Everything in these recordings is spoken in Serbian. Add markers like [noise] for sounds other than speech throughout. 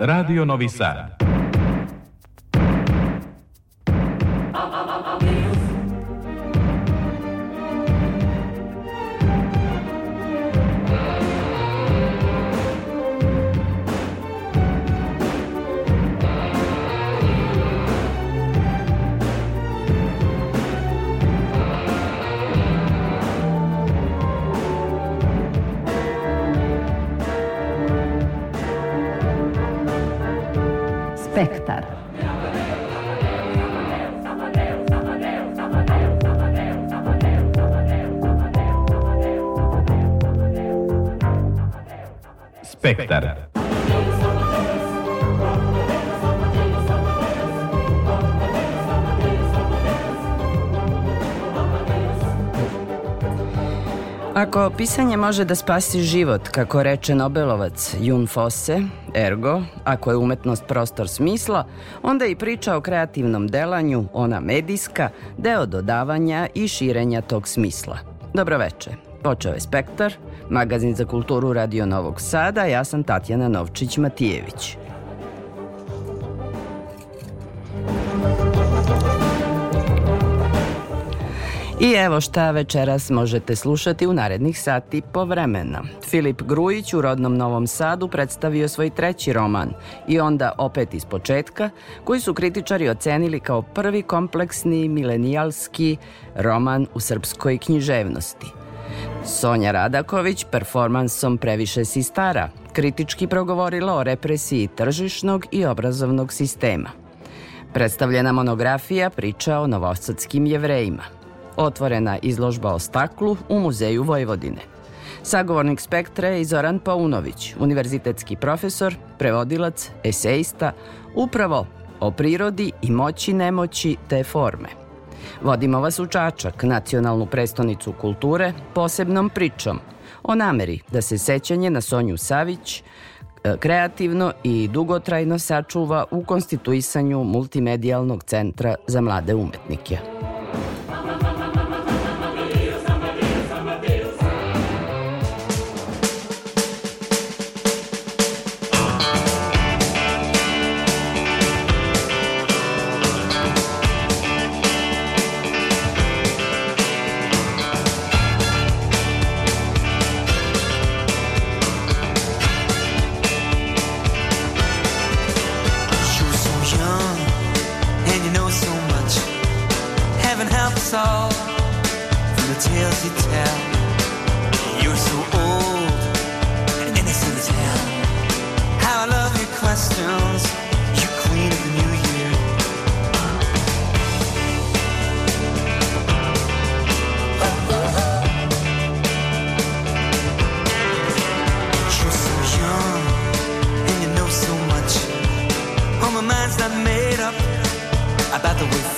Radio Novi Sad. Spektar. Ako pisanje može da spasi život, kako reče Nobelovac Jun Fosse, ergo, ako je umetnost prostor smisla, onda i priča o kreativnom delanju, ona medijska, deo dodavanja i širenja tog smisla. Dobroveče. Počeo je Spektar, magazin za kulturu Radio Novog Sada, ja sam Tatjana Novčić-Matijević. I evo šta večeras možete slušati u narednih sati po vremena. Filip Grujić u rodnom Novom Sadu predstavio svoj treći roman i onda opet iz početka, koji su kritičari ocenili kao prvi kompleksni milenijalski roman u srpskoj književnosti. Sonja Radaković performansom Previše si stara kritički progovorila o represiji tržišnog i obrazovnog sistema. Predstavljena monografija priča o novosadskim jevrejima – otvorena izložba o staklu u Muzeju Vojvodine. Sagovornik spektra je Zoran Paunović, univerzitetski profesor, prevodilac, esejista, upravo o prirodi i moći nemoći te forme. Vodimo vas u Čačak, nacionalnu prestonicu kulture, posebnom pričom o nameri da se sećanje na Sonju Savić e, kreativno i dugotrajno sačuva u konstituisanju multimedijalnog centra za mlade umetnike. soul from the tales you tell. You're so old and innocent as hell. How I love your questions. You the new year. You're so young and you know so much. My mind's not made up about the way.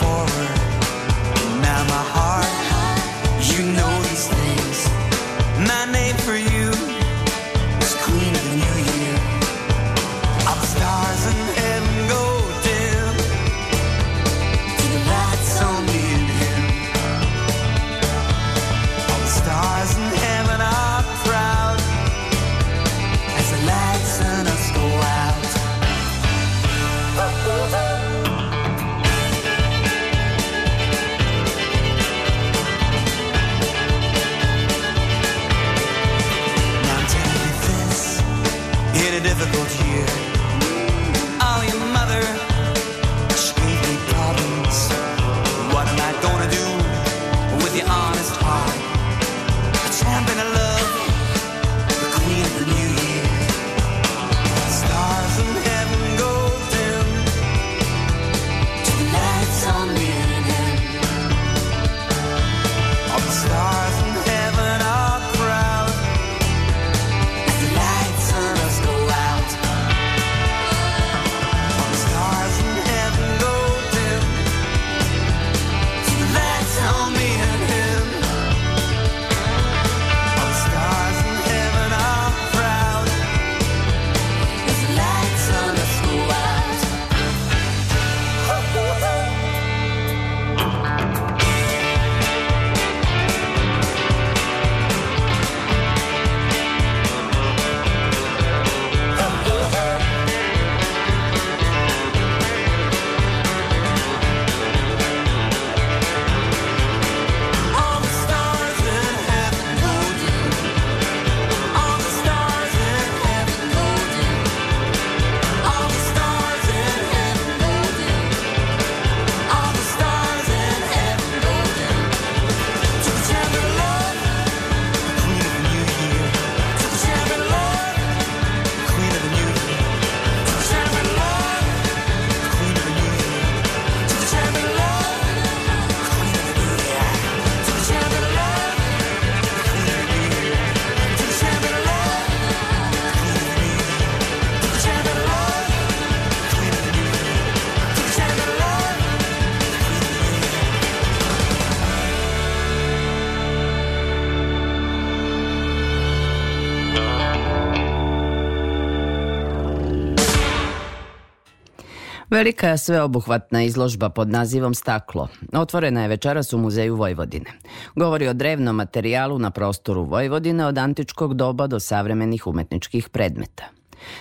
Velika sveobuhvatna izložba pod nazivom Staklo otvorena je večeras u Muzeju Vojvodine. Govori o drevnom materijalu na prostoru Vojvodine od antičkog doba do savremenih umetničkih predmeta.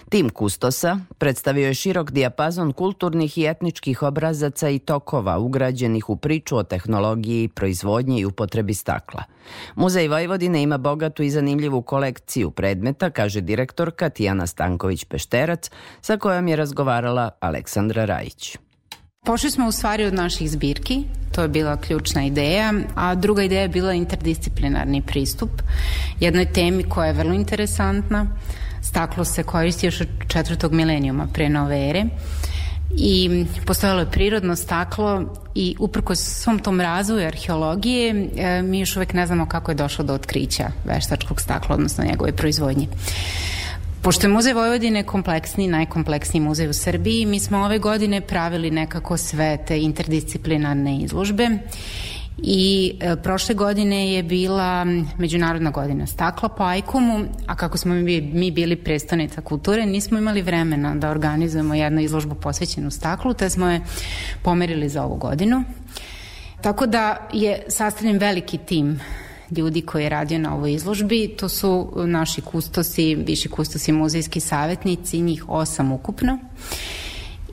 Tim kustosa predstavio je širok dijapazon kulturnih i etničkih obrazaca i tokova ugrađenih u priču o tehnologiji, proizvodnji i upotrebi stakla. Muzej Vojvodine ima bogatu i zanimljivu kolekciju predmeta, kaže direktorka Tijana Stanković-Pešterac, sa kojom je razgovarala Aleksandra Rajić. Pošli smo u stvari od naših zbirki, to je bila ključna ideja, a druga ideja je bila interdisciplinarni pristup jednoj temi koja je vrlo interesantna, Staklo se koristi još od četvrtog milenijuma pre nove ere i postojalo je prirodno staklo i uprko svom tom razvoju arheologije e, mi još uvek ne znamo kako je došlo do otkrića veštačkog stakla, odnosno njegove proizvodnje. Pošto je Muzej Vojvodine kompleksni, najkompleksniji muzej u Srbiji, mi smo ove godine pravili nekako sve te interdisciplinarne izložbe i e, prošle godine je bila Međunarodna godina stakla po Ajkomu, a kako smo mi, mi bili predstavnica kulture, nismo imali vremena da organizujemo jednu izložbu posvećenu staklu, te smo je pomerili za ovu godinu. Tako da je sastavljen veliki tim ljudi koji je radio na ovoj izložbi. To su naši kustosi, viši kustosi muzejski savjetnici, njih osam ukupno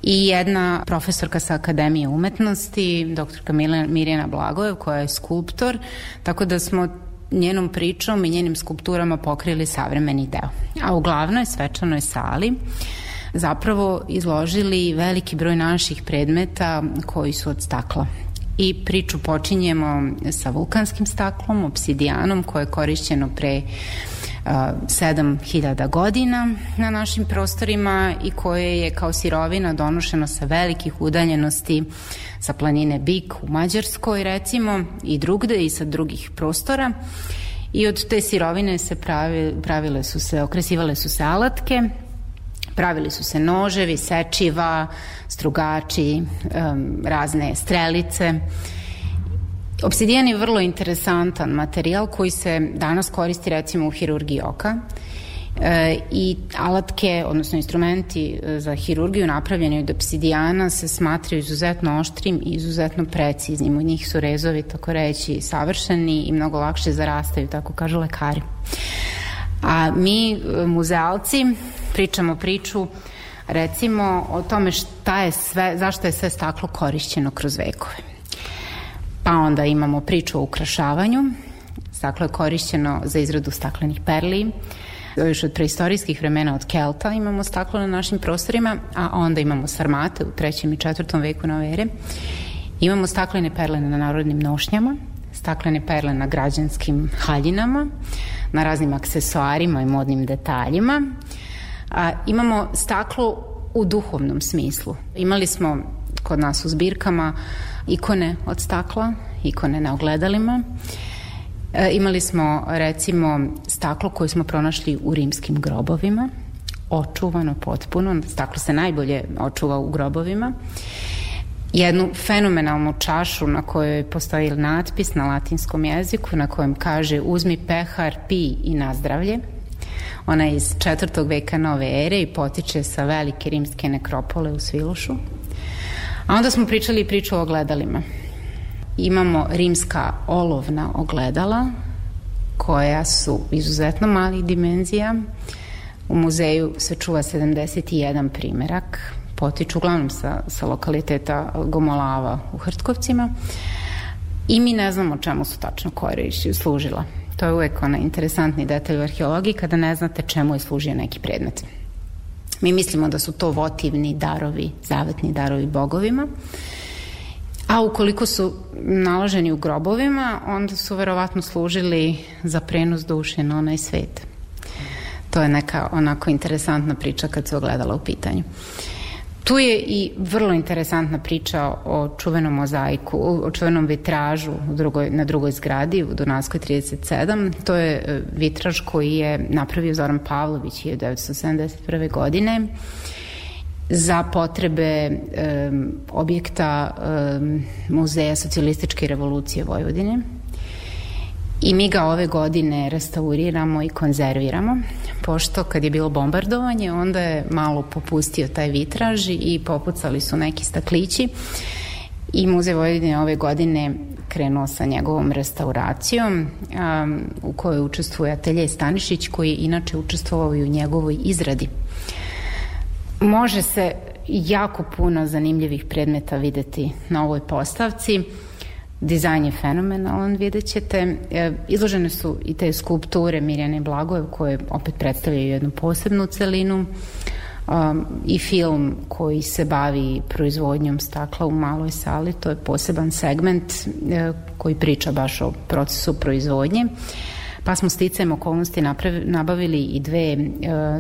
i jedna profesorka sa Akademije umetnosti, doktorka Mirjana Blagojev, koja je skulptor, tako da smo njenom pričom i njenim skulpturama pokrili savremeni deo. A u glavnoj svečanoj sali zapravo izložili veliki broj naših predmeta koji su od stakla. I priču počinjemo sa vulkanskim staklom, obsidijanom, koje je korišćeno pre 7000 godina na našim prostorima i koje je kao sirovina donošeno sa velikih udaljenosti sa planine Bik u Mađarskoj recimo i drugde i sa drugih prostora. I od te sirovine se pravi, pravile su se, okresivale su se alatke pravili su se noževi, sečiva, strugači, um, razne strelice Obsidijan je vrlo interesantan materijal koji se danas koristi recimo u hirurgiji oka e, i alatke, odnosno instrumenti e, za hirurgiju napravljeni od obsidijana se smatraju izuzetno oštrim i izuzetno preciznim. U njih su rezovi, tako reći, savršeni i mnogo lakše zarastaju, tako kažu lekari. A mi, e, muzealci, pričamo priču recimo o tome šta je sve, zašto je sve staklo korišćeno kroz vekove. Pa onda imamo priču o ukrašavanju. Staklo je korišćeno za izradu staklenih perli. Još od preistorijskih vremena od Kelta imamo staklo na našim prostorima, a onda imamo sarmate u trećem i četvrtom veku nove ere. Imamo staklene perle na narodnim nošnjama, staklene perle na građanskim haljinama, na raznim aksesuarima i modnim detaljima. A, imamo staklo u duhovnom smislu. Imali smo kod nas u zbirkama ikone od stakla, ikone na ogledalima. E, imali smo recimo staklo koje smo pronašli u rimskim grobovima, očuvano potpuno, staklo se najbolje očuva u grobovima. Jednu fenomenalnu čašu na kojoj postoji natpis na latinskom jeziku na kojem kaže uzmi pehar, pi i nazdravlje. Ona je iz četvrtog veka nove ere i potiče sa velike rimske nekropole u Svilušu. A onda smo pričali priču o ogledalima. Imamo rimska olovna ogledala koja su izuzetno malih dimenzija. U muzeju se čuva 71 primerak, potiču uglavnom sa, sa lokaliteta Gomolava u Hrtkovcima i mi ne znamo čemu su tačno koriši, služila. To je uvek onaj interesantni detalj u arheologiji kada ne znate čemu je služio neki predmet. Mi mislimo da su to votivni darovi, zavetni darovi bogovima. A ukoliko su naloženi u grobovima, onda su verovatno služili za prenos duše na onaj svet. To je neka onako interesantna priča kad se ogledala u pitanju. Uh, Tu je i vrlo interesantna priča o čuvenom mozaiku, o čuvenom vitražu u drugoj, na drugoj zgradi u Dunavskoj 37. To je e, vitraž koji je napravio Zoran Pavlović 1971. godine za potrebe um, objekta um, Muzeja socijalističke revolucije Vojvodine. I mi ga ove godine restauriramo i konzerviramo, pošto kad je bilo bombardovanje, onda je malo popustio taj vitraž i popucali su neki staklići i Muzej Vojvodine ove godine krenuo sa njegovom restauracijom um, u kojoj učestvuje Atelje Stanišić koji je inače učestvovao i u njegovoj izradi. Može se jako puno zanimljivih predmeta videti na ovoj postavci. Dizajn je fenomenalan, vidjet ćete. E, izložene su i te skulpture Mirjane Blagojev koje opet predstavljaju jednu posebnu celinu um, i film koji se bavi proizvodnjom stakla u maloj sali, to je poseban segment e, koji priča baš o procesu proizvodnje. Pa smo sticajem okolnosti napravi, nabavili i dve e,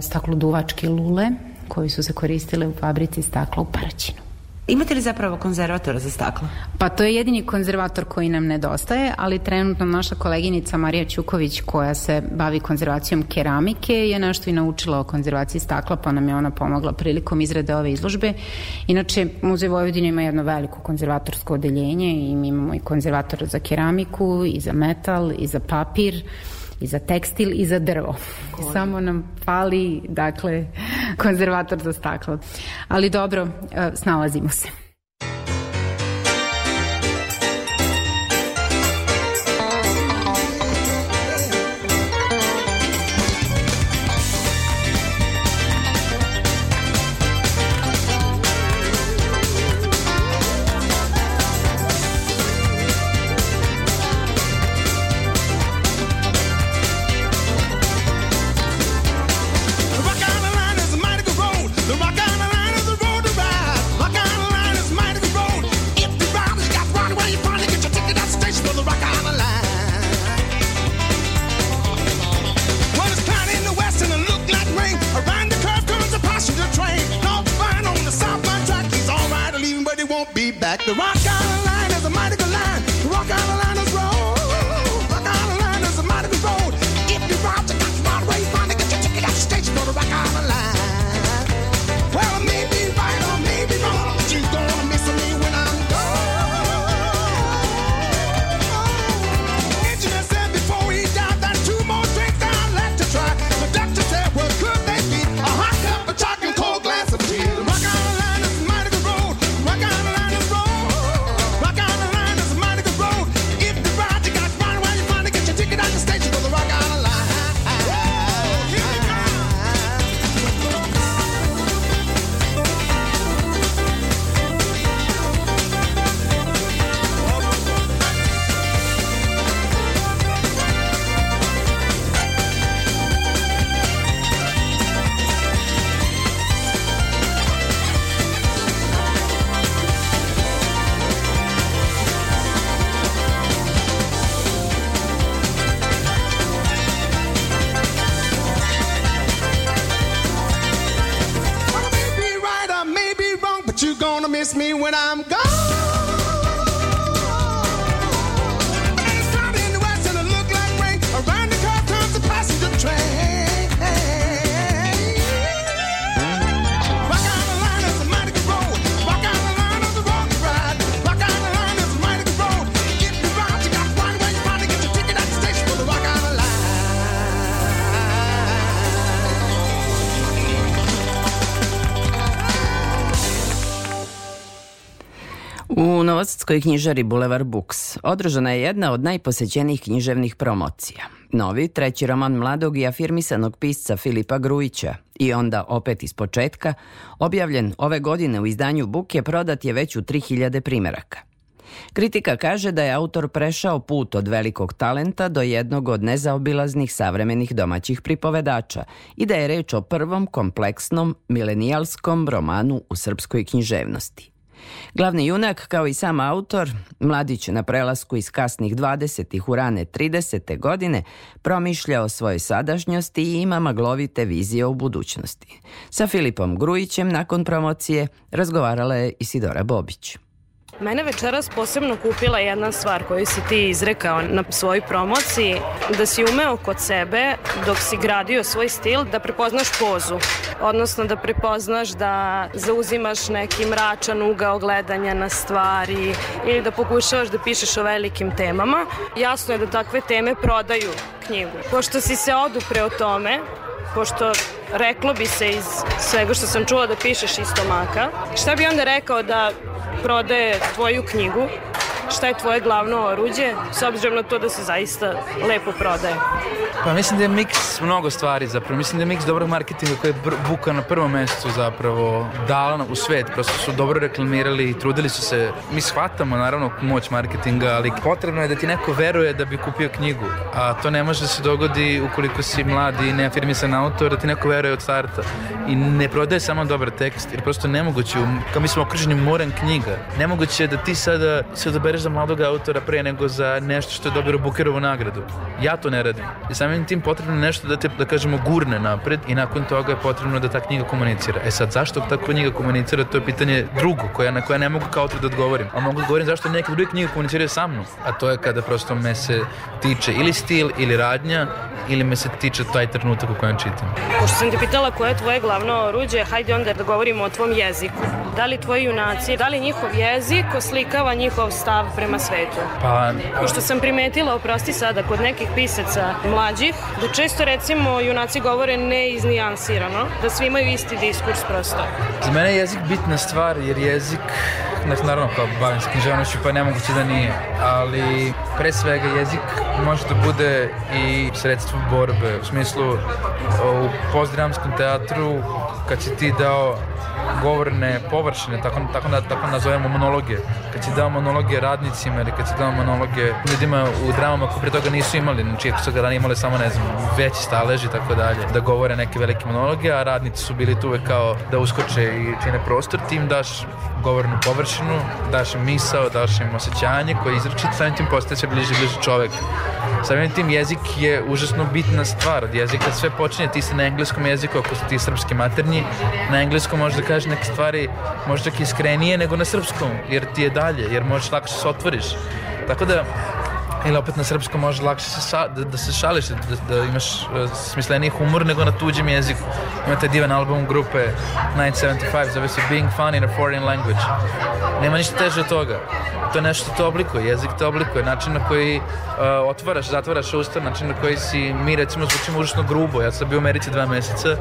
stakloduvačke lule koji su se koristile u fabrici stakla u Paraćinu. Imate li zapravo konzervatora za staklo? Pa to je jedini konzervator koji nam nedostaje, ali trenutno naša koleginica Marija Ćuković koja se bavi konzervacijom keramike je nešto i naučila o konzervaciji stakla pa nam je ona pomogla prilikom izrade ove izložbe. Inače, Muzej Vojvodine ima jedno veliko konzervatorsko odeljenje i mi imamo i konzervatora za keramiku i za metal i za papir i za tekstil i za drvo. Koji? Samo nam fali, dakle, konzervator za staklo. Ali dobro, e, snalazimo se. Novosadskoj knjižari Boulevard Books održana je jedna od najposećenijih književnih promocija. Novi, treći roman mladog i afirmisanog pisca Filipa Grujića i onda opet iz početka, objavljen ove godine u izdanju Buke, prodat je već u 3000 primeraka. Kritika kaže da je autor prešao put od velikog talenta do jednog od nezaobilaznih savremenih domaćih pripovedača i da je reč o prvom kompleksnom milenijalskom romanu u srpskoj književnosti. Glavni junak, kao i sam autor, mladić na prelasku iz kasnih 20. u rane 30. godine, promišlja o svojoj sadašnjosti i ima maglovite vizije u budućnosti. Sa Filipom Grujićem nakon promocije razgovarala je Isidora Bobić. Mene večeras posebno kupila jedna stvar koju si ti izrekao na svojoj promociji, da si umeo kod sebe, dok si gradio svoj stil, da prepoznaš pozu. Odnosno da prepoznaš da zauzimaš neki mračan ugao gledanja na stvari ili da pokušavaš da pišeš o velikim temama. Jasno je da takve teme prodaju knjigu. Pošto si se odupre o tome, pošto reklo bi se iz svega što sam čula da pišeš iz stomaka, šta bi onda rekao da prodaje tvoju knjigu šta je tvoje glavno oruđe, s obzirom na to da se zaista lepo prodaje? Pa mislim da je miks mnogo stvari zapravo. Mislim da je miks dobrog marketinga koji je Buka na prvom mesecu zapravo dala u svet. Prosto su dobro reklamirali i trudili su se. Mi shvatamo naravno moć marketinga, ali potrebno je da ti neko veruje da bi kupio knjigu. A to ne može da se dogodi ukoliko si mladi i neafirmisan autor, da ti neko veruje od starta. I ne prodaje samo dobar tekst, jer prosto nemoguće, kao mi smo okruženi morem knjiga, nemoguće je da ti sada se odabereš za mladog autora pre nego za nešto što je dobilo Bukerovu nagradu. Ja to ne radim. I samim tim potrebno nešto da te, da kažemo, gurne napred i nakon toga je potrebno da ta knjiga komunicira. E sad, zašto ta knjiga komunicira, to je pitanje drugo, koja, na koja ne mogu kao autor da odgovorim. A mogu da odgovorim zašto neke druge knjige komuniciraju sa mnom. A to je kada prosto me se tiče ili stil ili radnja ili me se tiče taj trenutak u kojem čitam. Pošto sam te pitala koje je tvoje glavno oruđe, hajde onda da govorimo o tvom jeziku. Da li tvoji junaci, da li njihov jezik oslikava njihov stav prema svetu? Pa... Pošto sam primetila, oprosti sada, kod nekih pisaca mlađih, da često recimo junaci govore neiznijansirano, da svi imaju isti diskurs prosto. Za mene je jezik bitna stvar, jer jezik Dakle, naravno kao bavim se književnošću pa nemoguće da nije, ali pre svega jezik može da bude i sredstvo borbe, u smislu u postdramskom teatru kad si ti dao govorne površine, tako, tako, da, tako nazovemo monologe. Kad si dao monologe radnicima ili kad si dao monologe ljudima u dramama koji pre toga nisu imali, znači ako su ga imali samo, ne znam, veći stalež i tako dalje, da govore neke velike monologe, a radnici su bili tu uvek kao da uskoče i čine prostor, tim daš govornu površinu, daš im misao, daš im osjećanje koje izračit, samim tim postaje sve bliže bliže čovek. Samim tim jezik je užasno bitna stvar. Od jezika sve počinje, ti si na engleskom jeziku, ako su ti srpski maternji, na engleskom možeš da kažeš neke stvari možda čak iskrenije nego na srpskom, jer ti je dalje, jer možeš lakše se otvoriš. Tako da, ili opet na srpskom možeš lakše se sa, da, da se šališ, da, da imaš uh, smisleniji humor nego na tuđem jeziku. Imate divan album grupe 975, zove se Being Fun in a Foreign Language. Nema ništa teže od toga. To je nešto to oblikuje, jezik te oblikuje, način na koji uh, otvaraš, zatvaraš usta, način na koji si, mi recimo zvučimo užasno grubo. Ja sam bio u Americi dva meseca,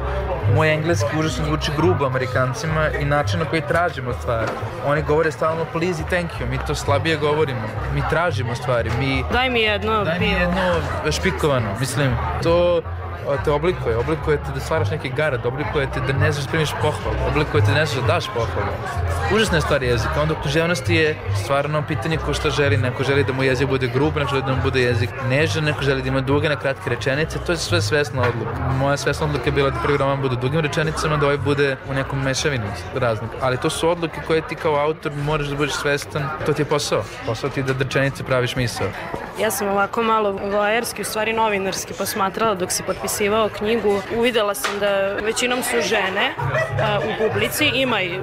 moj engleski užasno zvuči grubo Amerikancima i način na koji tražimo stvari. Oni govore stalno please i thank you, mi to slabije govorimo. Mi tražimo stvari, mi Daj mi jedno Daj mi jedno špikovano, mislim, to te oblikuje, oblikuje te da stvaraš neki garad, oblikuje te da ne znaš da primiš pohvalu, oblikuje te da ne znaš da daš pohvalu. Užasna je stvar jezika, onda književnosti je stvarno pitanje ko šta želi, neko želi da mu jezik bude grub, neko želi da mu bude jezik nežan, neko želi da ima duge na kratke rečenice, to je sve svesna odluka. Moja svesna odluka je bila da prvi roman bude dugim rečenicama, da ovaj bude u nekom mešavini raznih. Ali to su odluke koje ti kao autor moraš da budeš svestan, to ti je posao. Posao ti da rečenice praviš misao. Ja sam ovako malo voajerski, u stvari novinarski posmatrala dok si potpisivao knjigu. Uvidela sam da većinom su žene a, u publici, ima i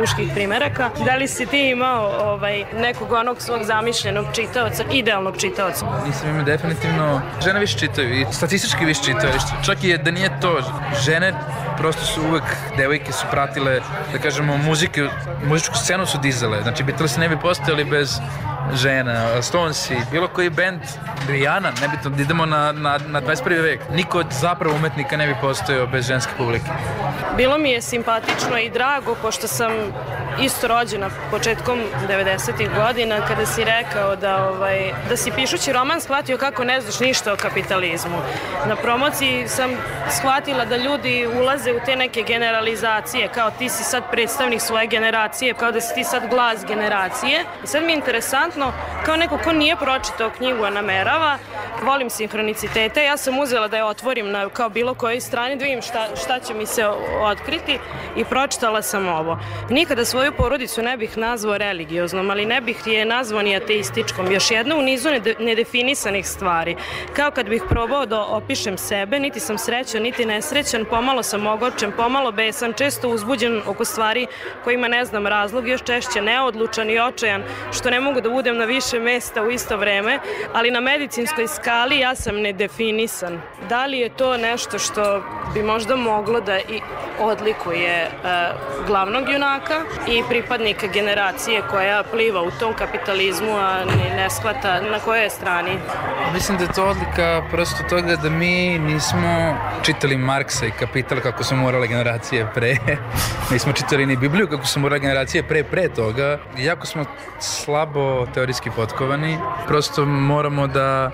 muških primeraka. Da li si ti imao ovaj, nekog onog svog zamišljenog čitaoca, idealnog čitaoca? Nisam imao definitivno. Žene više čitaju i statistički više čitaju. Čak i da nije to, žene prosto su uvek, devojke su pratile, da kažemo, muzike, muzičku scenu su dizale. Znači, Beatles ne bi postojali bez žena, Stonesi, bilo koji band, Rihanna, nebitno, da idemo na, na, na 21. vek. Niko od zapravo umetnika ne bi postojao bez ženske publike. Bilo mi je simpatično i drago, pošto sam isto rođena početkom 90. godina, kada si rekao da, ovaj, da si pišući roman shvatio kako ne znaš ništa o kapitalizmu. Na promociji sam shvatila da ljudi ulaze u te neke generalizacije, kao ti si sad predstavnik svoje generacije, kao da si ti sad glas generacije. I sad mi je interesantno kao neko ko nije pročitao knjigu, a namerava, volim sinhronicitete. Ja sam uzela da je otvorim na kao bilo kojoj strani, da vidim šta, šta će mi se otkriti i pročitala sam ovo. Nikada svoju porodicu ne bih nazvao religioznom, ali ne bih je nazvao ni ateističkom. Još jedna u nizu nedefinisanih stvari. Kao kad bih probao da opišem sebe, niti sam srećan, niti nesrećan, pomalo sam ogorčen, pomalo besan, često uzbuđen oko stvari kojima ne znam razlog, još češće neodlučan i očajan, što ne mogu da budem na više mesta u isto vreme, ali na medicinskoj skali ja sam nedefinisan. Da li je to nešto što bi možda moglo da i odlikuje uh, glavnog junaka i pripadnika generacije koja pliva u tom kapitalizmu, a ne, ne shvata na kojoj je strani? Mislim da je to odlika prosto toga da mi nismo čitali Marksa i Kapital kako su morale generacije pre. [laughs] nismo čitali ni Bibliju kako su morale generacije pre pre toga. Jako smo slabo teorijski potkovani. Prosto moramo da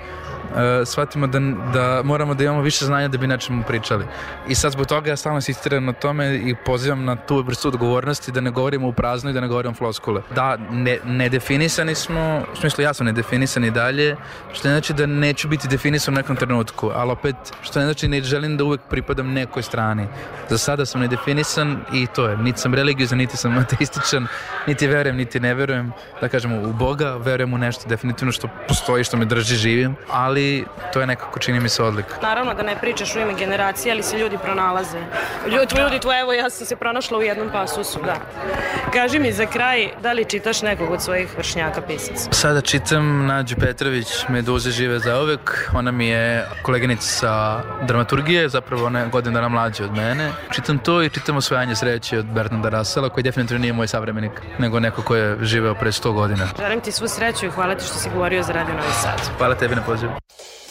uh, shvatimo da, da moramo da imamo više znanja da bi nečemu pričali. I sad zbog toga ja stalno insistiram na tome i pozivam na tu vrstu odgovornosti da ne govorimo u prazno i da ne govorimo floskule. Da, ne, nedefinisani smo, u smislu ja sam nedefinisani dalje, što ne znači da neću biti definisan u nekom trenutku, ali opet, što ne znači ne želim da uvek pripadam nekoj strani. Za sada sam nedefinisan i to je, niti sam religiozan, niti sam ateističan, niti verujem, niti ne verujem, da kažemo, u Boga, verujem u nešto definitivno što postoji, što me drži živim, ali to je nekako čini mi se odlika. Naravno da ne pričaš u ime generacije, ali se ljudi pronalaze. Ljudi, ljudi tu, evo, ja sam se pronašla u jednom pasusu, da. Kaži mi za kraj, da li čitaš nekog od svojih vršnjaka pisaca? Sada čitam Nađu Petrović, Meduze žive za uvek. Ona mi je koleginica sa dramaturgije, zapravo ona je godin dana mlađa od mene. Čitam to i čitam Osvajanje sreće od Bernarda Russella, koji definitivno nije moj savremenik, nego neko ko je živeo pre 100 godina. Želim ti svu sreću i hvala ti što si govorio za Radio Novi Sad. Hvala tebi na pozivu. you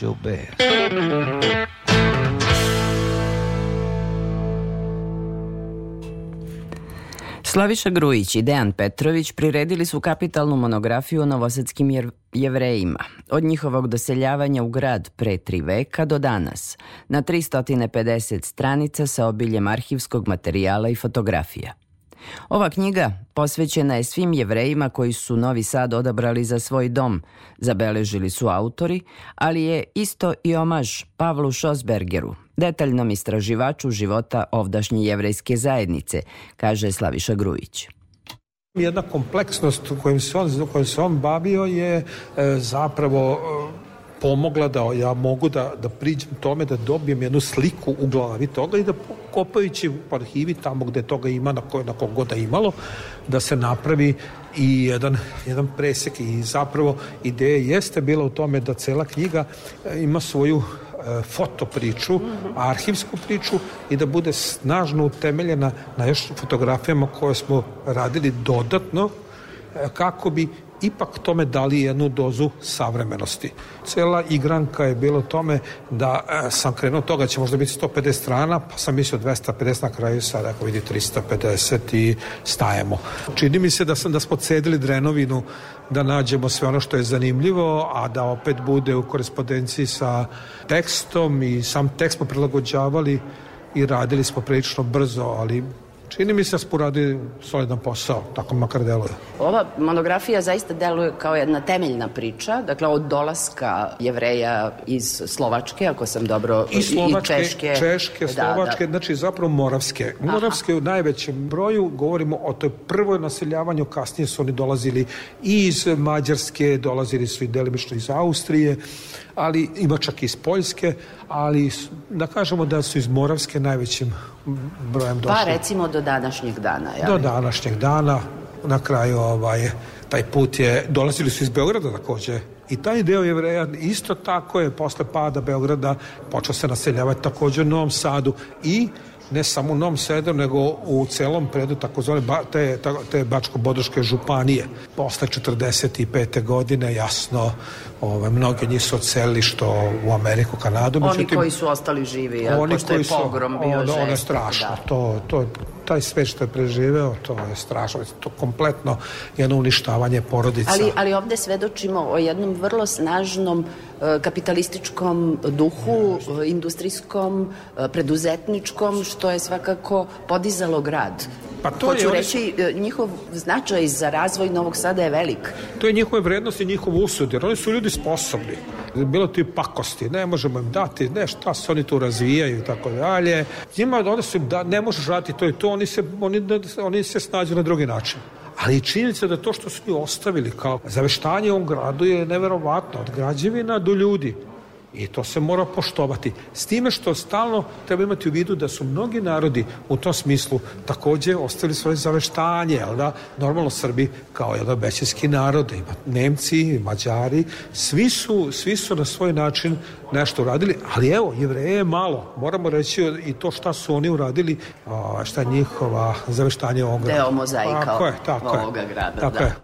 Joe Bear. Slaviša Grujić i Dejan Petrović priredili su kapitalnu monografiju o novosadskim jevrejima, od njihovog doseljavanja u grad pre tri veka do danas, na 350 stranica sa obiljem arhivskog materijala i fotografija. Ova knjiga posvećena je svim jevrejima koji su Novi Sad odabrali za svoj dom, zabeležili su autori, ali je isto i omaž Pavlu Šosbergeru, detaljnom istraživaču života ovdašnje jevrejske zajednice, kaže Slaviša Grujić. Jedna kompleksnost kojim se on, kojim se on bavio je e, zapravo e, pomogla da ja mogu da, da priđem tome, da dobijem jednu sliku u glavi toga i da kopajući u arhivi tamo gde toga ima, na, koje, na kogoda da imalo, da se napravi i jedan, jedan presek. I zapravo ideja jeste bila u tome da cela knjiga e, ima svoju e, fotopriču, arhivsku priču i da bude snažno utemeljena na još fotografijama koje smo radili dodatno e, kako bi ipak tome dali jednu dozu savremenosti. Cela igranka je bilo tome da e, sam krenuo toga će možda biti 150 strana, pa sam mislio 250 na kraju, sad ako vidi 350 i stajemo. Čini mi se da sam da smo cedili drenovinu da nađemo sve ono što je zanimljivo, a da opet bude u korespondenciji sa tekstom i sam tekst smo prilagođavali i radili smo prilično brzo, ali Čini mi se da smo uradili solidan posao, tako makar deluje. Ova monografija zaista deluje kao jedna temeljna priča, dakle od dolaska jevreja iz Slovačke, ako sam dobro, i, Slovačke, i Češke. Češke, da, Slovačke, da. znači zapravo Moravske. Moravske Aha. u najvećem broju, govorimo o toj prvoj naseljavanju, kasnije su oni dolazili i iz Mađarske, dolazili su i delimično iz Austrije, ali ima čak i iz Poljske, ali da kažemo da su iz Moravske najvećim brojem došli. Pa recimo do današnjeg dana. Ja do današnjeg dana, na kraju ovaj, taj put je, dolazili su iz Beograda takođe I taj deo jevreja isto tako je posle pada Beograda počeo se naseljavati takođe u Novom Sadu i ne samo u Novom Sadu, nego u celom predu takozvane ba, te, te Bačko-Bodoške županije. Posle 45. godine, jasno, ove, mnogi njih su odselili što u Ameriku, Kanadu. Oni međutim, koji su ostali živi, oni pošto koji je pogrom bio ono, žesti. Ono je strašno. Da. To, to, taj sve što je preživeo, to je strašno. To kompletno jedno uništavanje porodica. Ali, ali ovde svedočimo o jednom vrlo snažnom e, kapitalističkom duhu, e, industrijskom, e, preduzetničkom, što je svakako podizalo grad. Pa to Hoću je, reći, njihov značaj za razvoj Novog Sada je velik. To je njihove vrednosti i njihov usud, jer oni su ljudi sposobni. Bilo ti pakosti, ne možemo im dati, ne šta se oni tu razvijaju i tako dalje. Njima onda su da ne možeš raditi to i to, oni se, oni, oni se snađu na drugi način. Ali i činjenica da to što su njih ostavili kao zaveštanje u ovom gradu je neverovatno, od građevina do ljudi. I to se mora poštovati. S time što stalno treba imati u vidu da su mnogi narodi u tom smislu takođe ostavili svoje zaveštanje, jel da? Normalno Srbi kao jedan većinski narod, ima Nemci, Mađari, svi su, svi su na svoj način nešto uradili, ali evo, jevreje je malo. Moramo reći i to šta su oni uradili, šta je njihova zaveštanje ovoga. Deo mozaika tako je, tako ovoga grada. Tako da. je.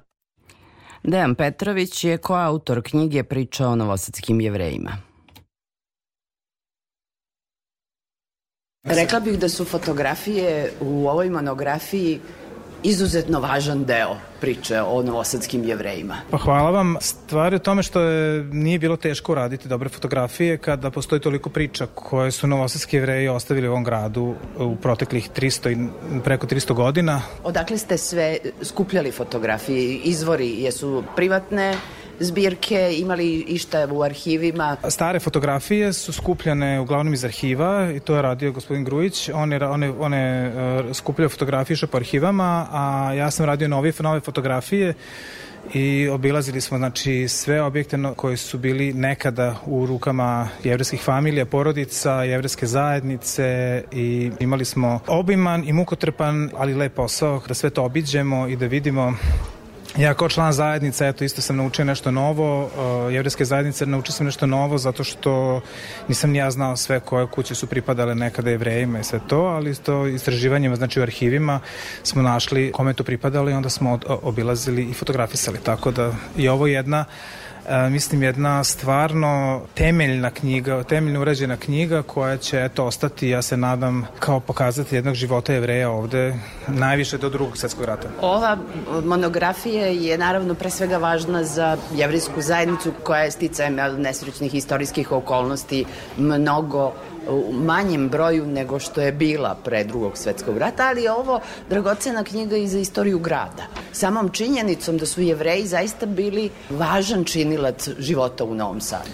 Dejan Petrović je koautor knjige Priča o novosadskim jevrejima. Rekla bih da su fotografije u ovoj monografiji izuzetno važan deo priče o novosadskim jevrejima. Pa hvala vam. Stvar je u tome što je, nije bilo teško uraditi dobre fotografije kada postoji toliko priča koje su novosadski jevreji ostavili u ovom gradu u proteklih 300 i preko 300 godina. Odakle ste sve skupljali fotografije? Izvori jesu privatne zbirke, imali išta u arhivima? Stare fotografije su skupljane uglavnom iz arhiva i to je radio gospodin Grujić. On je, on je, on je uh, skupljao fotografije po arhivama, a ja sam radio nove, nove fotografije i obilazili smo znači sve objekte koji su bili nekada u rukama jevreskih familija, porodica, jevreske zajednice i imali smo obiman i mukotrpan, ali lep posao da sve to obiđemo i da vidimo Ja kao član zajednice, eto, isto sam naučio nešto novo, uh, jevreske zajednice naučio sam nešto novo zato što nisam ni ja znao sve koje kuće su pripadale nekada jevrejima i sve to, ali to istraživanjima, znači u arhivima smo našli kome to pripadalo i onda smo obilazili i fotografisali, tako da i ovo je jedna mislim jedna stvarno temeljna knjiga, temeljno urađena knjiga koja će eto ostati, ja se nadam, kao pokazati jednog života jevreja ovde najviše do drugog svetskog rata. Ova monografija je naravno pre svega važna za jevrijsku zajednicu koja je sticajem nesrećnih istorijskih okolnosti mnogo u manjem broju nego što je bila pre drugog svetskog rata, ali je ovo dragocena knjiga i za istoriju grada. Samom činjenicom da su jevreji zaista bili važan činilac života u Novom Sadu.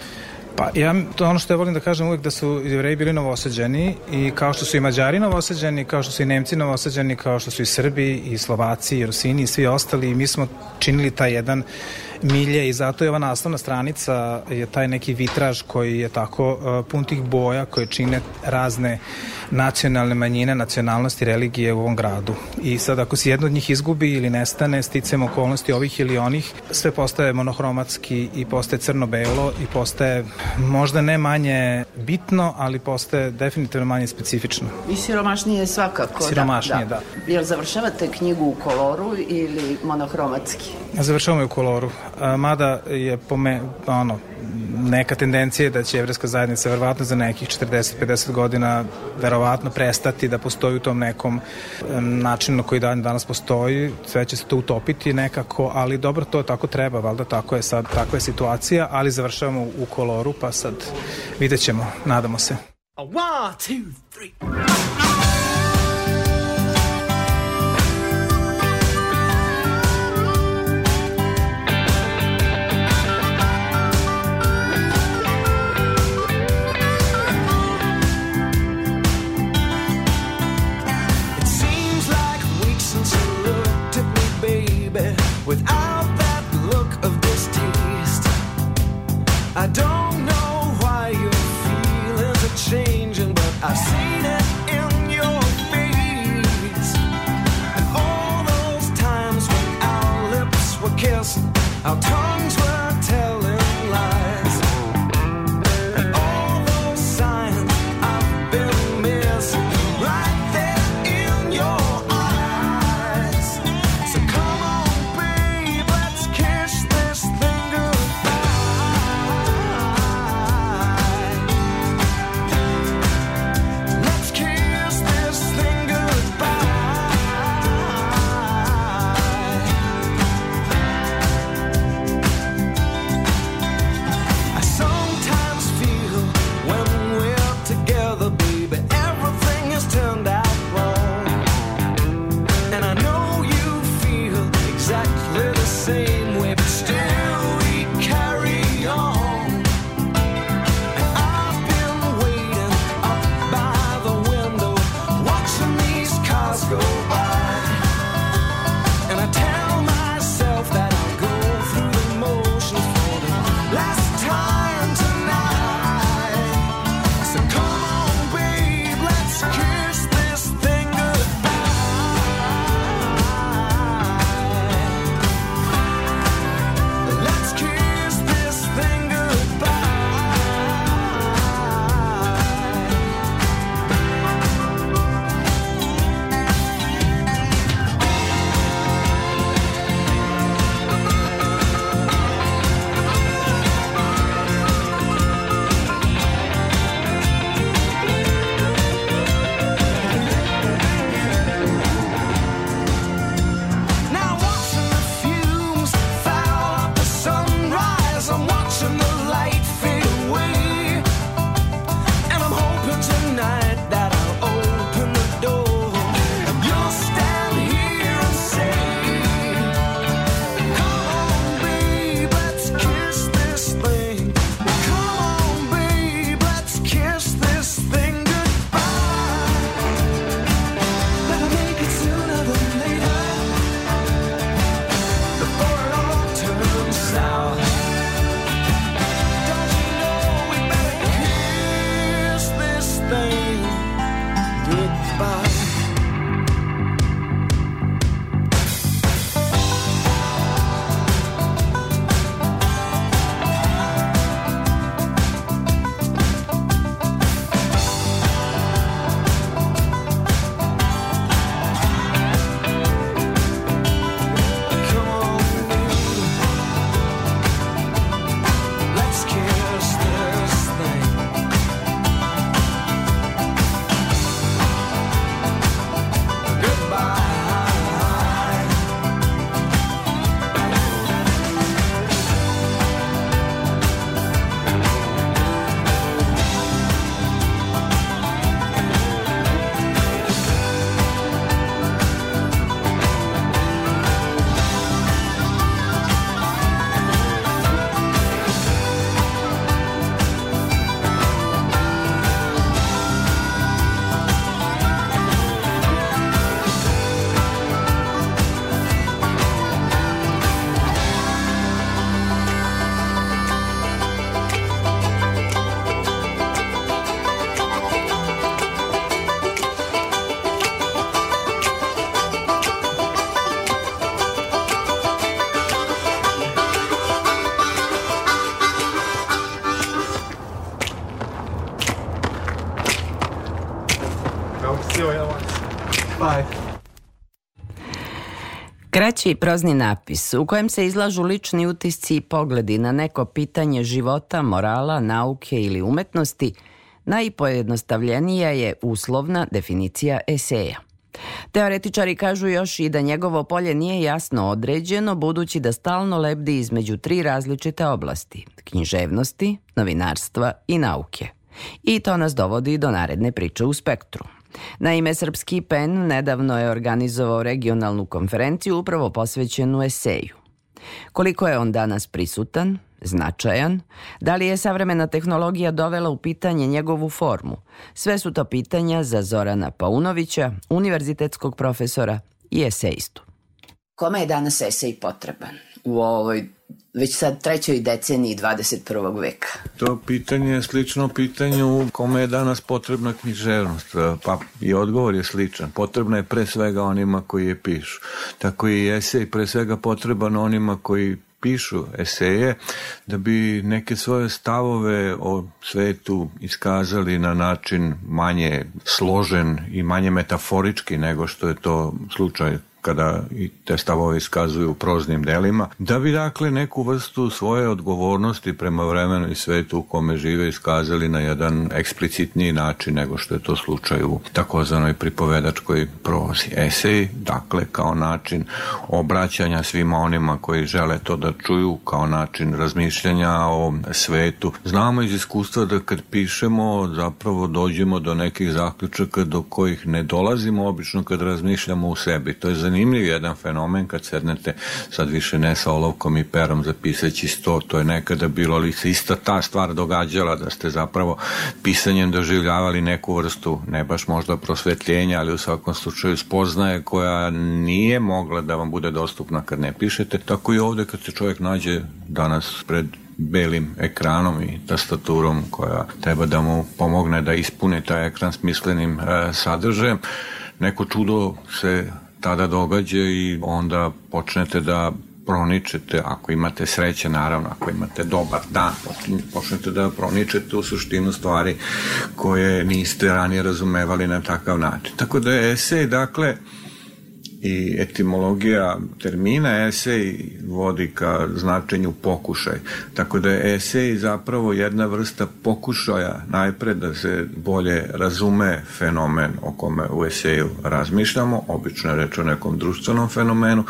Pa ja, to ono što ja volim da kažem uvek da su jevreji bili novosađeni i kao što su i mađari novosađeni, kao što su i nemci novosađeni, kao što su i Srbi i Slovaci i Rusini i svi ostali i mi smo činili taj jedan milje i zato je ova naslovna stranica je taj neki vitraž koji je tako uh, pun tih boja koje čine razne nacionalne manjine, nacionalnosti, religije u ovom gradu. I sad ako se jedno od njih izgubi ili nestane, sticam okolnosti ovih ili onih, sve postaje monohromatski i postaje crno-belo i postaje možda ne manje bitno, ali postaje definitivno manje specifično. I siromašnije svakako. Siromašnije, da. da. Jel završavate knjigu u koloru ili monohromatski? Završavamo je u koloru. Mada je po me, ono, neka tendencija da će evreska zajednica verovatno za nekih 40-50 godina verovatno prestati da postoji u tom nekom načinu na koji dan danas postoji, sve će se to utopiti nekako, ali dobro, to tako treba, valjda tako je sad, takva je situacija, ali završavamo u koloru, pa sad vidjet ćemo, nadamo se. A one, two, three. Our tongues Kraći prozni napis u kojem se izlažu lični utisci i pogledi na neko pitanje života, morala, nauke ili umetnosti, najpojednostavljenija je uslovna definicija eseja. Teoretičari kažu još i da njegovo polje nije jasno određeno budući da stalno lebdi između tri različite oblasti – književnosti, novinarstva i nauke. I to nas dovodi do naredne priče u spektru. Naime, Srpski PEN nedavno je organizovao regionalnu konferenciju upravo posvećenu eseju. Koliko je on danas prisutan, značajan, da li je savremena tehnologija dovela u pitanje njegovu formu? Sve su to pitanja za Zorana Paunovića, univerzitetskog profesora i esejistu. Kome je danas esej potreban u ovoj već sad trećoj deceniji 21. veka? To pitanje je slično pitanju kome je danas potrebna književnost, pa i odgovor je sličan. Potrebna je pre svega onima koji je pišu. Tako i esej pre svega potreban onima koji pišu eseje da bi neke svoje stavove o svetu iskazali na način manje složen i manje metaforički nego što je to slučaj kada i te stavove iskazuju proznim delima, da bi dakle neku vrstu svoje odgovornosti prema vremenu i svetu u kome žive iskazali na jedan eksplicitniji način nego što je to slučaj u takozvanoj pripovedačkoj prozi. Esej, dakle, kao način obraćanja svima onima koji žele to da čuju, kao način razmišljanja o svetu. Znamo iz iskustva da kad pišemo zapravo dođemo do nekih zaključaka do kojih ne dolazimo obično kad razmišljamo u sebi. To je zanimljiv jedan fenomen kad sednete sad više ne sa olovkom i perom zapisajući sto, to je nekada bilo, ali se ista ta stvar događala da ste zapravo pisanjem doživljavali neku vrstu, ne baš možda prosvetljenja, ali u svakom slučaju spoznaje koja nije mogla da vam bude dostupna kad ne pišete. Tako i ovde kad se čovjek nađe danas pred belim ekranom i tastaturom koja treba da mu pomogne da ispuni taj ekran smislenim e, sadržajem, neko čudo se tada događa i onda počnete da proničete, ako imate sreće naravno, ako imate dobar dan, počnete da proničete u suštinu stvari koje niste ranije razumevali na takav način. Tako da je esej, dakle, i etimologija termina esej vodi ka značenju pokušaj. Tako da je esej zapravo jedna vrsta pokušaja najpred da se bolje razume fenomen o kome u eseju razmišljamo, obično je reč o nekom društvenom fenomenu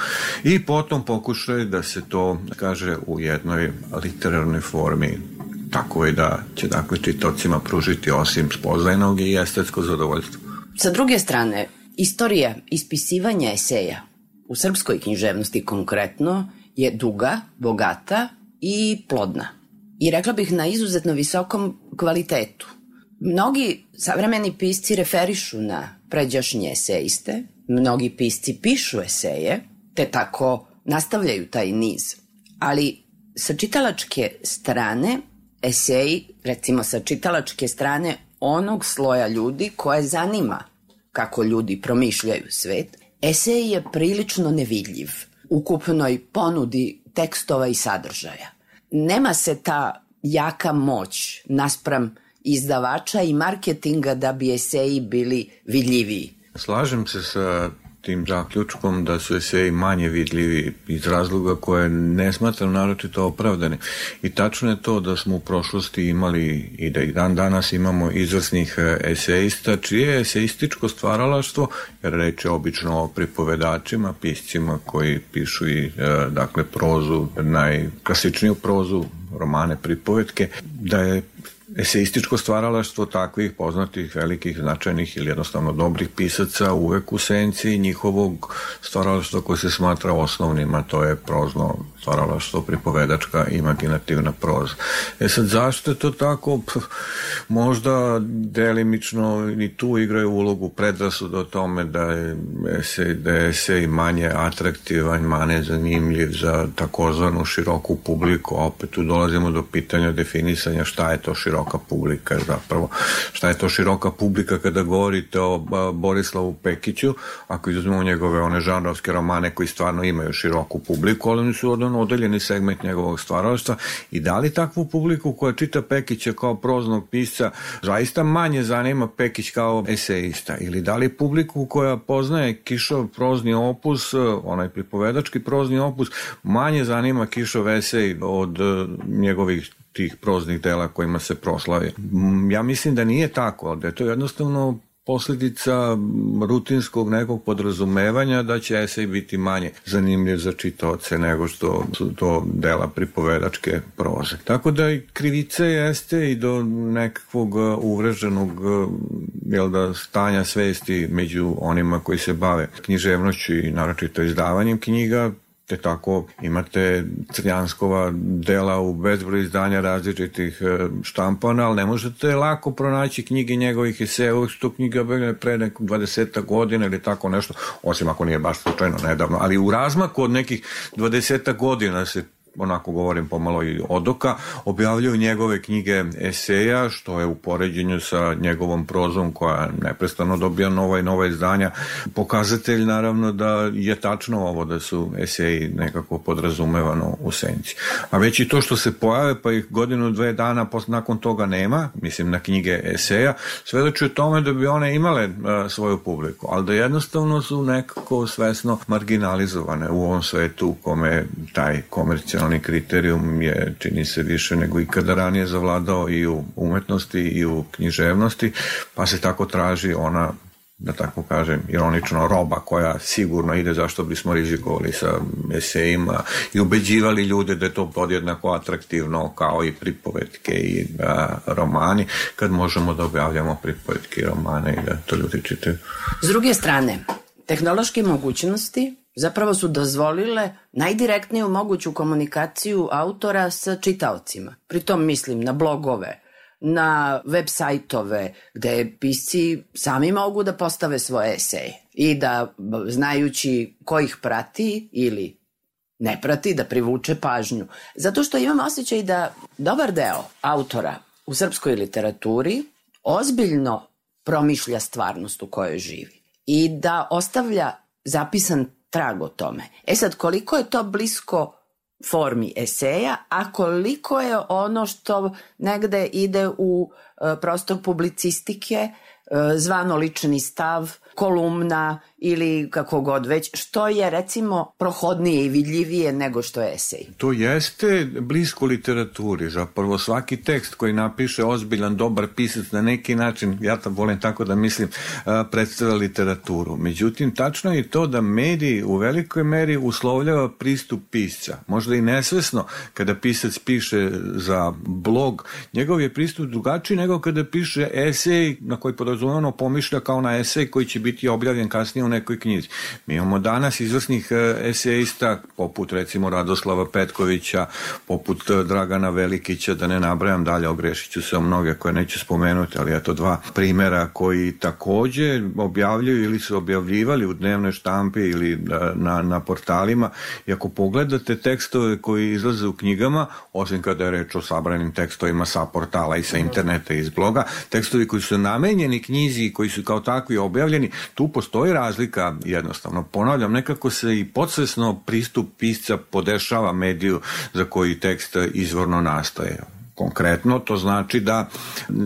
i potom pokušaj da se to kaže u jednoj literarnoj formi tako je da će dakle čitocima pružiti osim spoznajnog i estetsko zadovoljstvo. Sa druge strane, Istorija ispisivanja eseja u srpskoj književnosti konkretno je duga, bogata i plodna. I rekla bih na izuzetno visokom kvalitetu. Mnogi savremeni pisci referišu na pređašnje eseiste, mnogi pisci pišu eseje, te tako nastavljaju taj niz. Ali sa čitalačke strane eseji, recimo sa čitalačke strane onog sloja ljudi koje zanima kako ljudi promišljaju svet, esej je prilično nevidljiv ukupnoj ponudi tekstova i sadržaja. Nema se ta jaka moć naspram izdavača i marketinga da bi eseji bili vidljiviji. Slažem se sa tim zaključkom da su eseji manje vidljivi iz razloga koje ne smatram naročito opravdani. I tačno je to da smo u prošlosti imali i da i dan danas imamo izvrsnih eseista, čije je eseističko stvaralaštvo, jer reče obično o pripovedačima, piscima koji pišu i e, dakle prozu, najklasičniju prozu, romane, pripovetke, da je eseističko stvaralaštvo takvih poznatih, velikih, značajnih ili jednostavno dobrih pisaca uvek u senci njihovog stvaralaštva koje se smatra osnovnim, a to je prozno stvaralaštvo, pripovedačka, imaginativna proza. E sad, zašto je to tako? Možda delimično i tu igraju ulogu predrasuda o tome da je esej, da je esej manje atraktivan, manje zanimljiv za takozvanu široku publiku, opet tu dolazimo do pitanja definisanja šta je to široko široka publika zapravo. Šta je to široka publika kada govorite o Borislavu Pekiću, ako izuzmemo njegove one žanrovske romane koji stvarno imaju široku publiku, ali oni su jedan odeljeni segment njegovog stvaralaštva i da li takvu publiku koja čita Pekića kao proznog pisca zaista manje zanima Pekić kao eseista ili da li publiku koja poznaje Kišov prozni opus, onaj pripovedački prozni opus, manje zanima Kišov esej od e, njegovih tih proznih dela kojima se proslavi. Ja mislim da nije tako, da je to jednostavno posledica rutinskog nekog podrazumevanja da će esej biti manje zanimljiv za čitaoce nego što su to dela pripovedačke proze. Tako da i krivice jeste i do nekakvog uvreženog jel da, stanja svesti među onima koji se bave književnošću i naročito izdavanjem knjiga, te tako imate crjanskova dela u bezbroj izdanja različitih e, štampana, ali ne možete lako pronaći knjige njegovih eseja, uvek su to knjiga pre nekom 20 godina ili tako nešto, osim ako nije baš slučajno nedavno, ali u razmaku od nekih 20 godina se onako govorim pomalo i odoka, objavljuju njegove knjige eseja, što je u poređenju sa njegovom prozom koja neprestano dobija nova i nova izdanja. Pokazatelj naravno da je tačno ovo da su eseji nekako podrazumevano u senci. A već i to što se pojave pa ih godinu, dve dana posle, nakon toga nema, mislim na knjige eseja, svedoči o tome da bi one imale a, svoju publiku, ali da jednostavno su nekako svesno marginalizovane u ovom svetu u kome taj komercijalni nacionalni kriterijum je, čini se, više nego ikada ranije zavladao i u umetnosti i u književnosti, pa se tako traži ona da tako kažem, ironično roba koja sigurno ide zašto bismo rizikovali sa esejima i ubeđivali ljude da je to podjednako atraktivno kao i pripovetke i a, romani, kad možemo da objavljamo pripovetke i romane i da to ljudi čitaju. S druge strane, tehnološke mogućnosti zapravo su dozvolile najdirektniju moguću komunikaciju autora sa čitaocima. Pritom mislim na blogove, na web sajtove gde pisci sami mogu da postave svoje eseje i da znajući ko ih prati ili ne prati, da privuče pažnju. Zato što imam osjećaj da dobar deo autora u srpskoj literaturi ozbiljno promišlja stvarnost u kojoj živi i da ostavlja zapisan trag o tome. E sad, koliko je to blisko formi eseja, a koliko je ono što negde ide u e, prostor publicistike, e, zvano lični stav, kolumna ili kako god već, što je recimo prohodnije i vidljivije nego što je esej. To jeste blisko literaturi, zapravo svaki tekst koji napiše ozbiljan, dobar pisac na neki način, ja to volim tako da mislim, predstavlja literaturu. Međutim, tačno je to da mediji u velikoj meri uslovljava pristup pisca. Možda i nesvesno kada pisac piše za blog, njegov je pristup drugačiji nego kada piše esej na koji podrazumano pomišlja kao na esej koji će biti objavljen kasnije u nekoj knjizi. Mi imamo danas izvrsnih e, eseista, poput recimo Radoslava Petkovića, poput e, Dragana Velikića, da ne nabrajam dalje, ogrešiću se o mnoge koje neću spomenuti, ali eto dva primera koji takođe objavljuju ili su objavljivali u dnevnoj štampi ili e, na, na portalima i ako pogledate tekstove koji izlaze u knjigama, osim kada je reč o sabranim tekstovima sa portala i sa interneta i iz bloga, tekstovi koji su namenjeni knjizi i koji su kao takvi objavljeni, tu postoji razlika jednostavno. Ponavljam, nekako se i podsvesno pristup pisca podešava mediju za koji tekst izvorno nastaje. Konkretno to znači da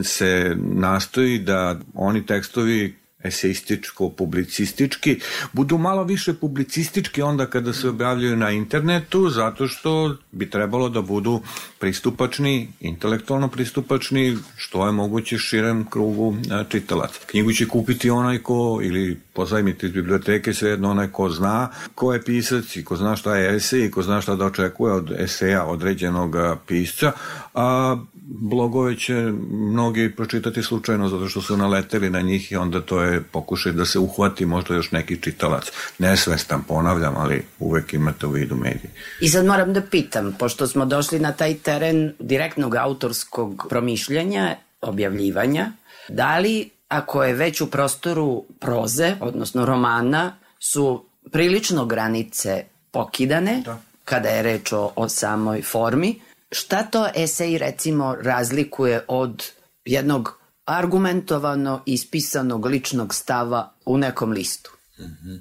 se nastoji da oni tekstovi eseističko, publicistički, budu malo više publicistički onda kada se objavljaju na internetu, zato što bi trebalo da budu pristupačni, intelektualno pristupačni, što je moguće širem krugu čitalaca. Knjigu će kupiti onaj ko, ili pozajmiti iz biblioteke, svejedno onaj ko zna ko je pisac i ko zna šta je esej i ko zna šta da očekuje od eseja određenog pisca, a blogove će mnogi pročitati slučajno zato što su naleteli na njih i onda to je pokušaj da se uhvati možda još neki čitalac. Nesvestan, ponavljam, ali uvek imate u vidu mediji. I sad moram da pitam, pošto smo došli na taj teren direktnog autorskog promišljanja, objavljivanja, da li ako je već u prostoru proze, odnosno romana, su prilično granice pokidane, da. kada je reč o, o samoj formi, Šta to esej recimo razlikuje od jednog argumentovano ispisanog ličnog stava u nekom listu?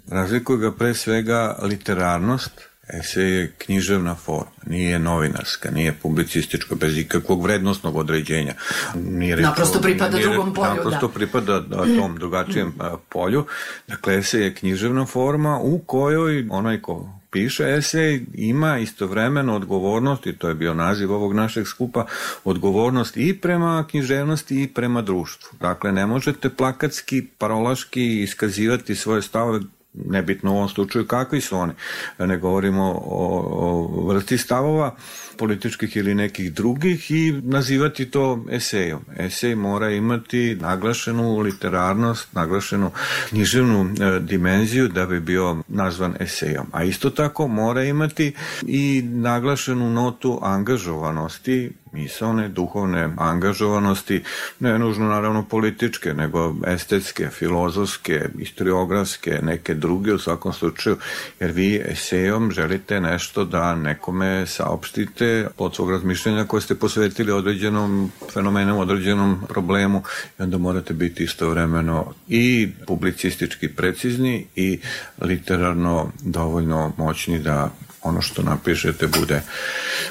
Razlikuje ga pre svega literarnost, Esej je književna forma, nije novinarska, nije publicistička, bez ikakvog vrednostnog određenja. Nije naprosto pripada nije, drugom polju, naprosto da. pripada tom drugačijem polju. Dakle, esej je književna forma u kojoj onaj ko piše esej ima istovremeno odgovornost, i to je bio naziv ovog našeg skupa, odgovornost i prema književnosti i prema društvu. Dakle, ne možete plakatski, parolaški iskazivati svoje stavove nebitno u ovom slučaju kakvi su oni. Ne govorimo o, o vrsti stavova političkih ili nekih drugih i nazivati to esejom. Esej mora imati naglašenu literarnost, naglašenu književnu e, dimenziju da bi bio nazvan esejom. A isto tako mora imati i naglašenu notu angažovanosti misalne, duhovne angažovanosti, ne nužno naravno političke, nego estetske, filozofske, historiografske, neke druge u svakom slučaju, jer vi esejom želite nešto da nekome saopštite od svog razmišljenja koje ste posvetili određenom fenomenu, određenom problemu i onda morate biti istovremeno i publicistički precizni i literarno dovoljno moćni da ono što napišete bude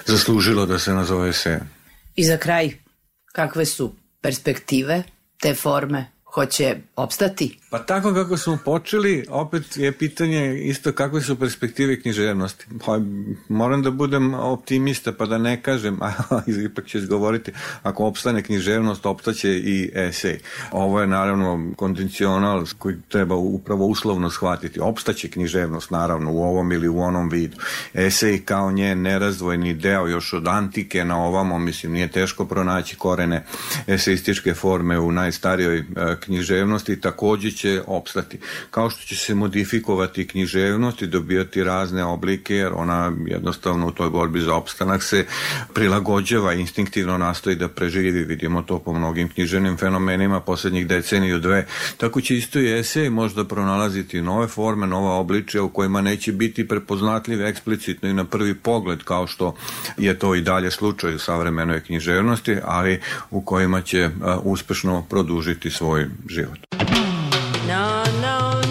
zaslužilo da se nazove se. I za kraj, kakve su perspektive te forme? Hoće opstati? Pa tako kako smo počeli, opet je pitanje isto kakve su perspektive književnosti. Pa, moram da budem optimista pa da ne kažem, a [laughs] ipak ću izgovoriti, ako opstane književnost, opstaće i esej. Ovo je naravno kondicional koji treba upravo uslovno shvatiti. Opstaće književnost naravno u ovom ili u onom vidu. Esej kao nje nerazdvojni deo još od antike na ovamo, mislim, nije teško pronaći korene eseističke forme u najstarijoj e, književnosti, takođe će će opstati. Kao što će se modifikovati književnost i dobijati razne oblike, jer ona jednostavno u toj borbi za opstanak se prilagođava, instinktivno nastoji da preživi. Vidimo to po mnogim književnim fenomenima poslednjih deceniju dve. Tako će isto i esej možda pronalaziti nove forme, nova obličija u kojima neće biti prepoznatljive eksplicitno i na prvi pogled, kao što je to i dalje slučaj u savremenoj književnosti, ali u kojima će uspešno produžiti svoj život. No, no.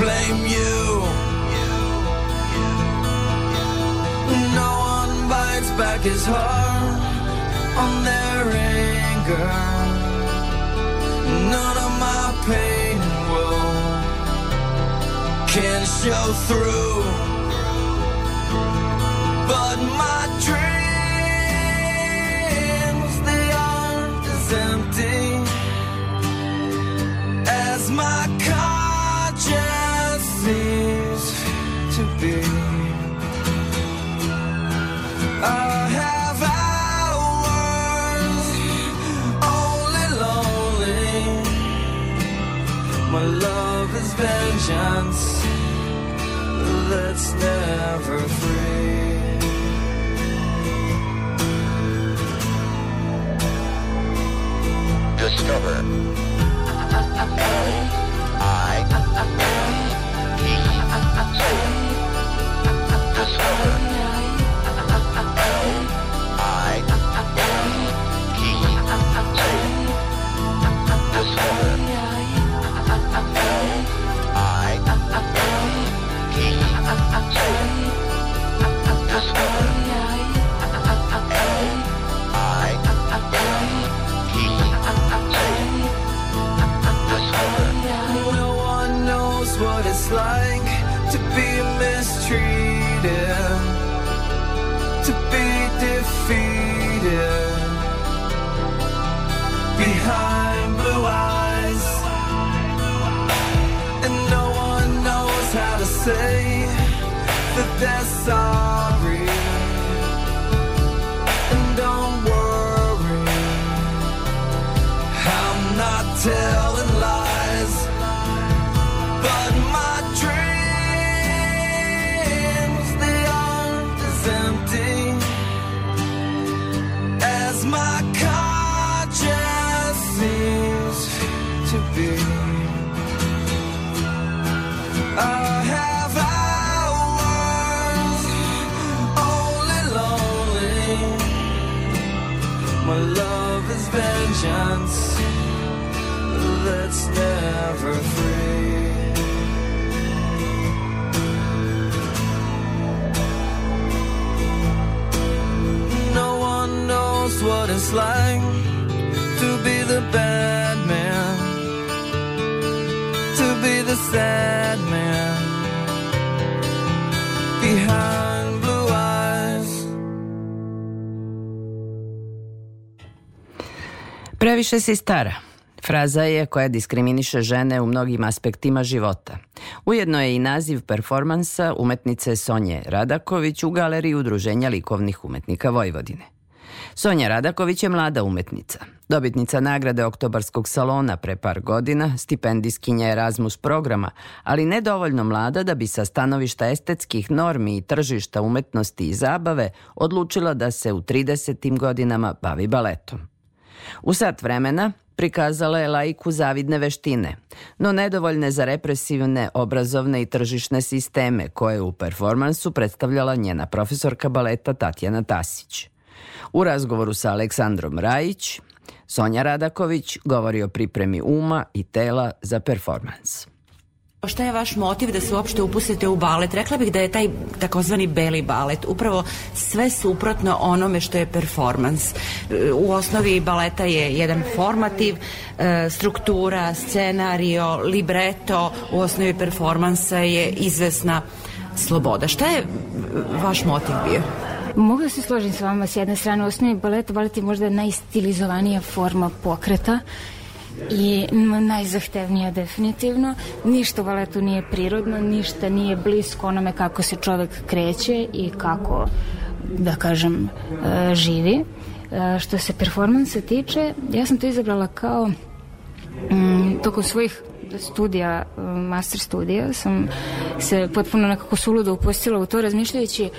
Blame you. No one bites back his heart on their anger. None of my pain and woe can show through. But my vengeance that's never free. Discover. say that there's some vengeance that's never free. No one knows what it's like to be the bad man, to be the sad man Previše si stara. Fraza je koja diskriminiše žene u mnogim aspektima života. Ujedno je i naziv performansa umetnice Sonje Radaković u galeriji Udruženja likovnih umetnika Vojvodine. Sonja Radaković je mlada umetnica. Dobitnica nagrade Oktobarskog salona pre par godina, stipendiskinja Erasmus programa, ali nedovoljno mlada da bi sa stanovišta estetskih normi i tržišta umetnosti i zabave odlučila da se u 30. godinama bavi baletom. U sat vremena prikazala je laiku zavidne veštine, no nedovoljne za represivne, obrazovne i tržišne sisteme koje je u performansu predstavljala njena profesorka baleta Tatjana Tasić. U razgovoru sa Aleksandrom Rajić, Sonja Radaković govori o pripremi uma i tela za performans. Šta je vaš motiv da se uopšte upustite u balet? Rekla bih da je taj takozvani beli balet upravo sve suprotno onome što je performans. U osnovi baleta je jedan formativ, e, struktura, scenario, libreto, u osnovi performansa je izvesna sloboda. Šta je vaš motiv bio? Mogu da se složim s vama s jedne strane. U osnovi baleta, balet je možda najstilizovanija forma pokreta i najzahtevnija definitivno. Ništa u baletu nije prirodno, ništa nije blisko onome kako se čovek kreće i kako, da kažem, e, živi. E, što se performansa tiče, ja sam to izabrala kao mm, tokom svojih studija, e, master studija, sam se potpuno nekako suludo upustila u to razmišljajući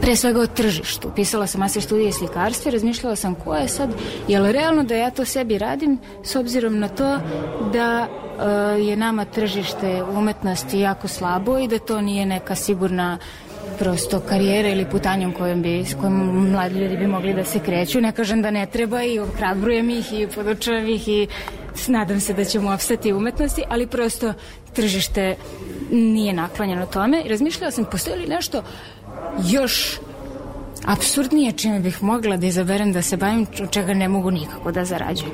pre svega o tržištu. Pisala sam master studije slikarstva i razmišljala sam ko je sad, je li realno da ja to sebi radim s obzirom na to da uh, je nama tržište umetnosti jako slabo i da to nije neka sigurna prosto karijera ili putanjom kojom bi, s kojom mladi ljudi bi mogli da se kreću. Ne kažem da ne treba i ohrabrujem ih i podučavam ih i nadam se da ćemo opstati umetnosti, ali prosto tržište nije naklonjeno tome. I razmišljala sam, postoji li nešto još absurdnije čime bih mogla da izaberem da se bavim od čega ne mogu nikako da zarađujem.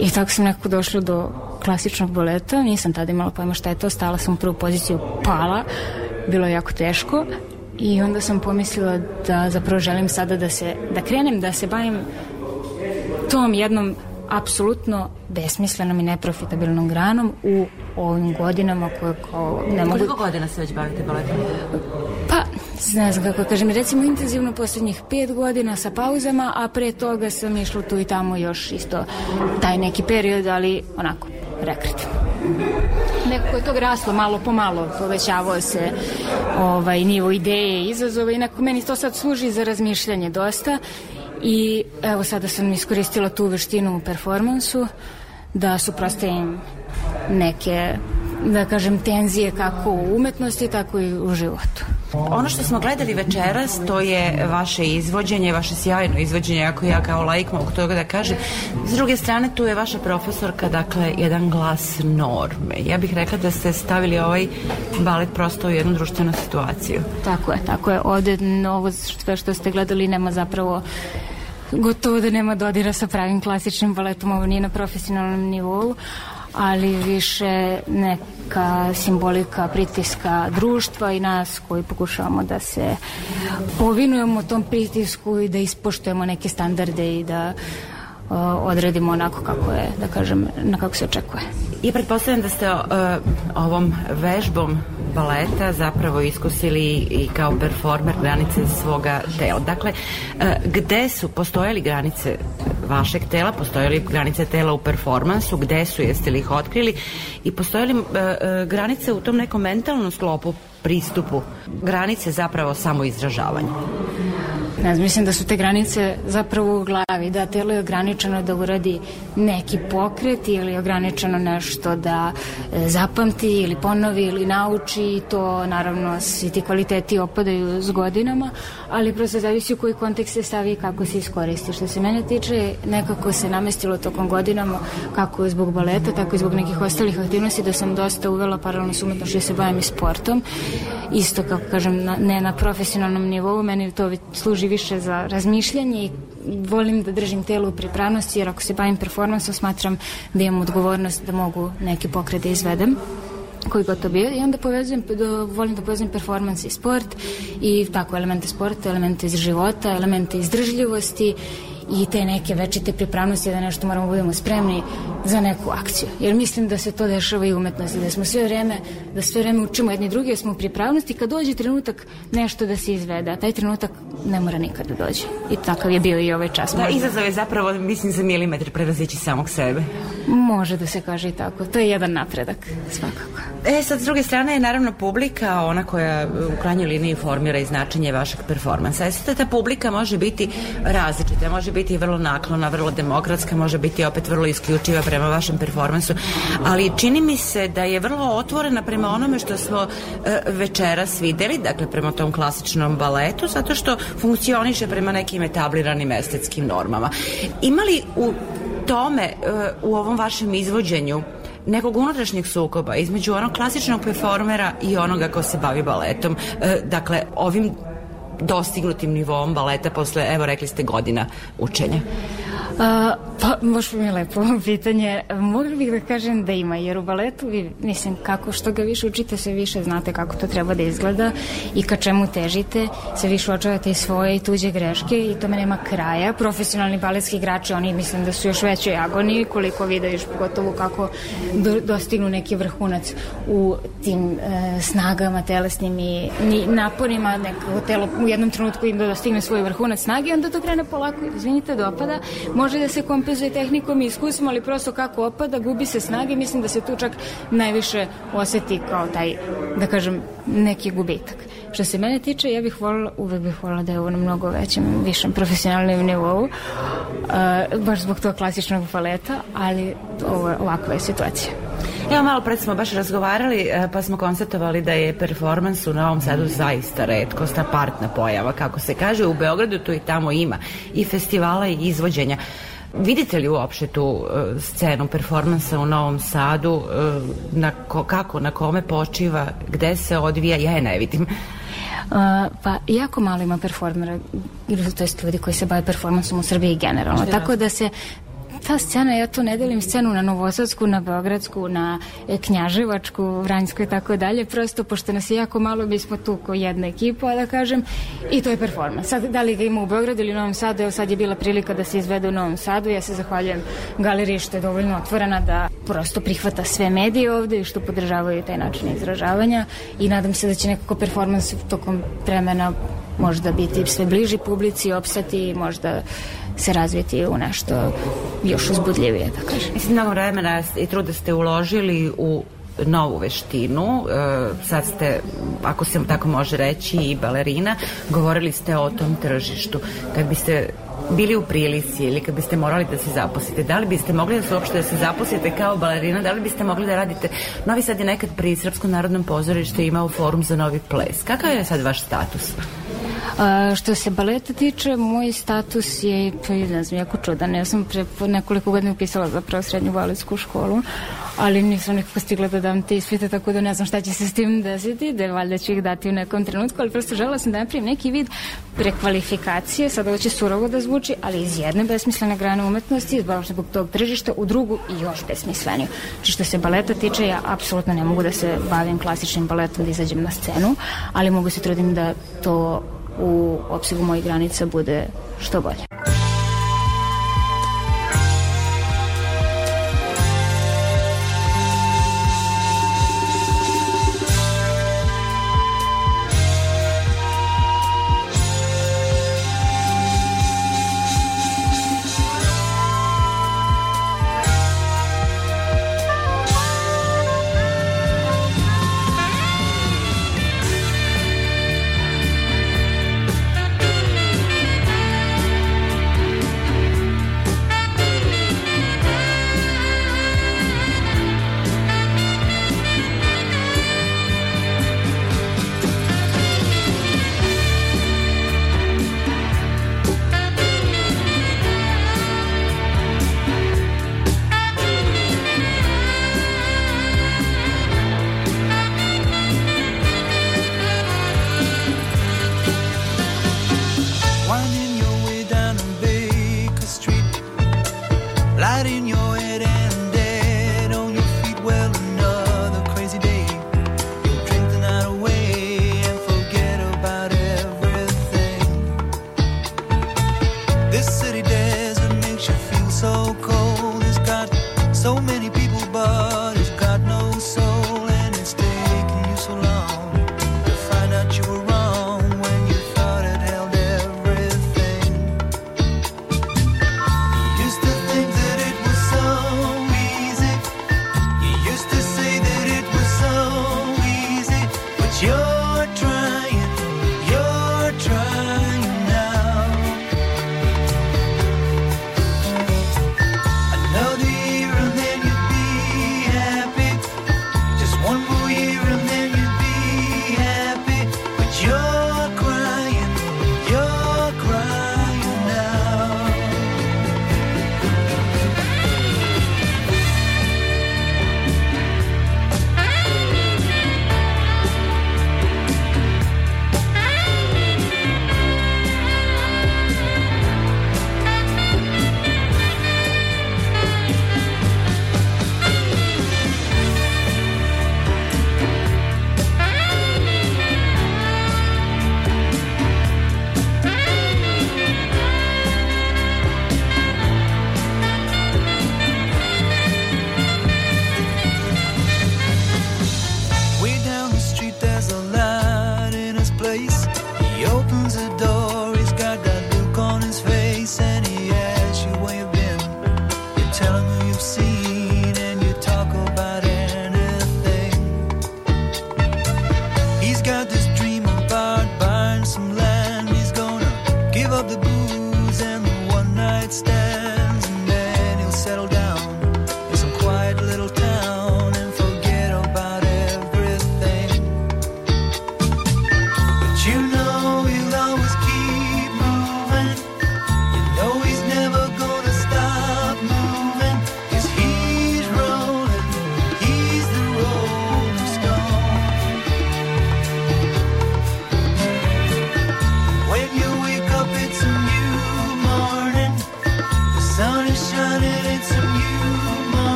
I tako sam nekako došla do klasičnog boleta, nisam tada imala pojma šta je to, stala sam u prvu poziciju, pala, bilo je jako teško i onda sam pomislila da zapravo želim sada da se, da krenem da se bavim tom jednom apsolutno besmislenom i neprofitabilnom granom u ovim godinama koje kao ne mogu... Koliko godina se već bavite baletom? Pa, ne znam kako kažem, recimo intenzivno poslednjih pet godina sa pauzama, a pre toga sam išla tu i tamo još isto taj neki period, ali onako, rekreativno. Nekako je to raslo malo po malo, povećavao se ovaj, nivo ideje i izazova i neko, meni to sad služi za razmišljanje dosta i evo sada sam iskoristila tu veštinu u performansu da suprostavim neke da kažem tenzije kako u umetnosti tako i u životu. Ono što smo gledali večeras, to je vaše izvođenje, vaše sjajno izvođenje, ako ja kao laik mogu toga da kažem. S druge strane, tu je vaša profesorka, dakle, jedan glas norme. Ja bih rekla da ste stavili ovaj balet prosto u jednu društvenu situaciju. Tako je, tako je. Ovde ovo sve što ste gledali nema zapravo gotovo da nema dodira sa pravim klasičnim baletom, ovo nije na profesionalnom nivou, ali više neka simbolika pritiska društva i nas koji pokušavamo da se povinujemo tom pritisku i da ispoštujemo neke standarde i da odredimo onako kako je, da kažem, na kako se očekuje. I pretpostavljam da ste uh, ovom vežbom baleta zapravo iskusili i kao performer granice svoga tela. Dakle, e, gde su postojali granice vašeg tela, postojali granice tela u performansu, gde su, jeste li ih otkrili i postojali uh, granice u tom nekom mentalnom sklopu pristupu, granice zapravo samo izražavanja? Ne znam, mislim da su te granice zapravo u glavi, da telo je ograničeno da uradi neki pokret ili je ograničeno nešto da e, zapamti ili ponovi ili nauči i to naravno svi ti kvaliteti opadaju s godinama, ali prosto zavisi u koji kontekst se stavi i kako se iskoristi. Što se mene tiče, nekako se namestilo tokom godinama kako zbog baleta, tako i zbog nekih ostalih aktivnosti da sam dosta uvela paralelno s umetnošću da se bavim i sportom. Isto, kako kažem, ne na profesionalnom nivou, meni to služi više za razmišljanje i volim da držim telo u pripravnosti jer ako se bavim performansom smatram da imam odgovornost da mogu neki pokret da izvedem koji god to bio. I onda povezujem, da, volim da povezujem performans i sport i tako elemente sporta, elemente iz života, elemente izdržljivosti i te neke večite pripravnosti da nešto moramo da budemo spremni za neku akciju. Jer mislim da se to dešava i umetnosti, da smo sve vreme, da sve vreme učimo jedni drugi, da smo u pripravnosti kad dođe trenutak nešto da se izvede, a taj trenutak ne mora nikad da dođe. I takav je bio i ovaj čas. Da, izazov je zapravo, mislim, za milimetar prevazići samog sebe. Može da se kaže i tako. To je jedan napredak, svakako. E, sad, s druge strane je naravno publika, ona koja u krajnjoj liniji formira i značenje vašeg performansa. E, sad, ta publika može biti različita, može biti biti vrlo naklona, vrlo demokratska, može biti opet vrlo isključiva prema vašem performansu, ali čini mi se da je vrlo otvorena prema onome što smo e, večeras videli, dakle prema tom klasičnom baletu, zato što funkcioniše prema nekim etabliranim estetskim normama. Ima li u tome, e, u ovom vašem izvođenju, nekog unutrašnjeg sukoba između onog klasičnog performera i onoga ko se bavi baletom. E, dakle, ovim dostignutim nivom baleta posle, evo rekli ste, godina učenja? A, pa, baš mi je lepo pitanje. Mogli bih da kažem da ima, jer u baletu vi, mislim, kako što ga više učite, sve više znate kako to treba da izgleda i ka čemu težite, sve više očavate i svoje i tuđe greške i tome nema kraja. Profesionalni baletski igrači, oni mislim da su još većoj agoniji, koliko vide još pogotovo kako do, dostignu neki vrhunac u tim e, snagama telesnim i, i naporima, nekako telo u jednom trenutku im da dostigne svoj vrhunac snage, onda to krene polako, izvinite, dopada, može da se kompenzuje tehnikom i iskustvom, ali prosto kako opada, gubi se snage, mislim da se tu čak najviše oseti kao taj, da kažem, neki gubitak. Što se mene tiče, ja bih volila, uvek bih volila da je ovo na mnogo većem, višem profesionalnom nivou, uh, baš zbog tog klasičnog baleta, ali ovo, ovakva je situacija. Evo malo pred smo baš razgovarali e, pa smo konstatovali da je performans u Novom Sadu zaista redkost, apartna pojava kako se kaže, u Beogradu tu i tamo ima i festivala i izvođenja. Vidite li uopšte tu uh, scenu performansa u Novom Sadu, uh, na ko, kako, na kome počiva, gde se odvija, ja je ne vidim. Pa jako malo ima performera, to jest ljudi koji se bave performansom u Srbiji generalno. Tako da se ta scena, ja tu ne delim scenu na Novosadsku, na Beogradsku, na Knjaževačku, Vranjsku i tako dalje, prosto pošto nas je jako malo, mi smo tu ko jedna ekipa, da kažem, i to je performans. Sad, da li ga ima u Beogradu ili u Novom Sadu, evo sad je bila prilika da se izvede u Novom Sadu, ja se zahvaljujem galeriji što je dovoljno otvorena da prosto prihvata sve medije ovde i što podržavaju taj način izražavanja. I nadam se da će nekako performans tokom vremena možda biti sve bliži publici, opsati možda se razviti u nešto još uzbudljivije, da kažem. Mislim, mnogo vremena i truda ste uložili u novu veštinu. E, sad ste, ako se tako može reći, i balerina. Govorili ste o tom tržištu. Kad biste bili u prilici ili kad biste morali da se zaposlite, da li biste mogli da se uopšte da se zaposlite kao balerina, da li biste mogli da radite Novi Sad je nekad pri Srpskom narodnom pozorištu imao forum za novi ples. Kakav je sad vaš status? A, što se baleta tiče, moj status je, pa ne znam, jako čudan. Ja sam pre nekoliko godina upisala zapravo srednju baletsku školu, ali nisam nekako stigla da dam te ispite, tako da ne znam šta će se s tim desiti, da valjda ću ih dati u nekom trenutku, ali prosto žela sam da napravim neki vid prekvalifikacije, sad ovo će surovo da zvuči, ali iz jedne besmislene grane umetnosti, baš zbog tog tržišta, u drugu i još besmisleniju. Znači što se baleta tiče, ja apsolutno ne mogu da se bavim klasičnim baletom, da izađem na scenu, ali mogu se trudim da to u opsegu mojih granica bude što bolje.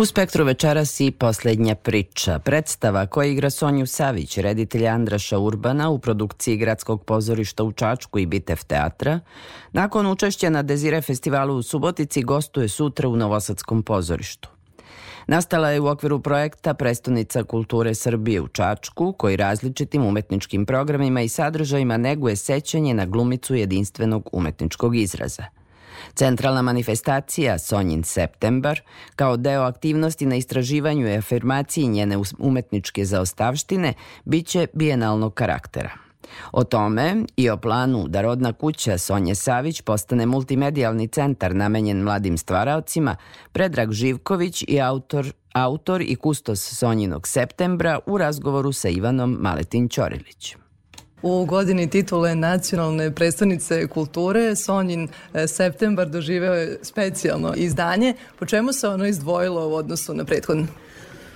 U spektru večeras i poslednja priča. Predstava koja igra Sonju Savić, reditelj Andraša Urbana u produkciji Gradskog pozorišta u Čačku i Bitev teatra, nakon učešća na Dezire festivalu u Subotici gostuje sutra u Novosadskom pozorištu. Nastala je u okviru projekta Prestonica kulture Srbije u Čačku, koji različitim umetničkim programima i sadržajima neguje sećanje na glumicu jedinstvenog umetničkog izraza – Centralna manifestacija Sonjin septembar, kao deo aktivnosti na istraživanju i afirmaciji njene umetničke zaostavštine, biće bijenalnog karaktera. O tome i o planu da rodna kuća Sonje Savić postane multimedijalni centar namenjen mladim stvaraocima, Predrag Živković i autor autor i kustos Sonjinog septembra u razgovoru sa Ivanom Maletin Ćorilić. U godini titule nacionalne predstavnice kulture Sonjin e, septembar doživeo je specijalno izdanje. Po čemu se ono izdvojilo u odnosu na prethodno?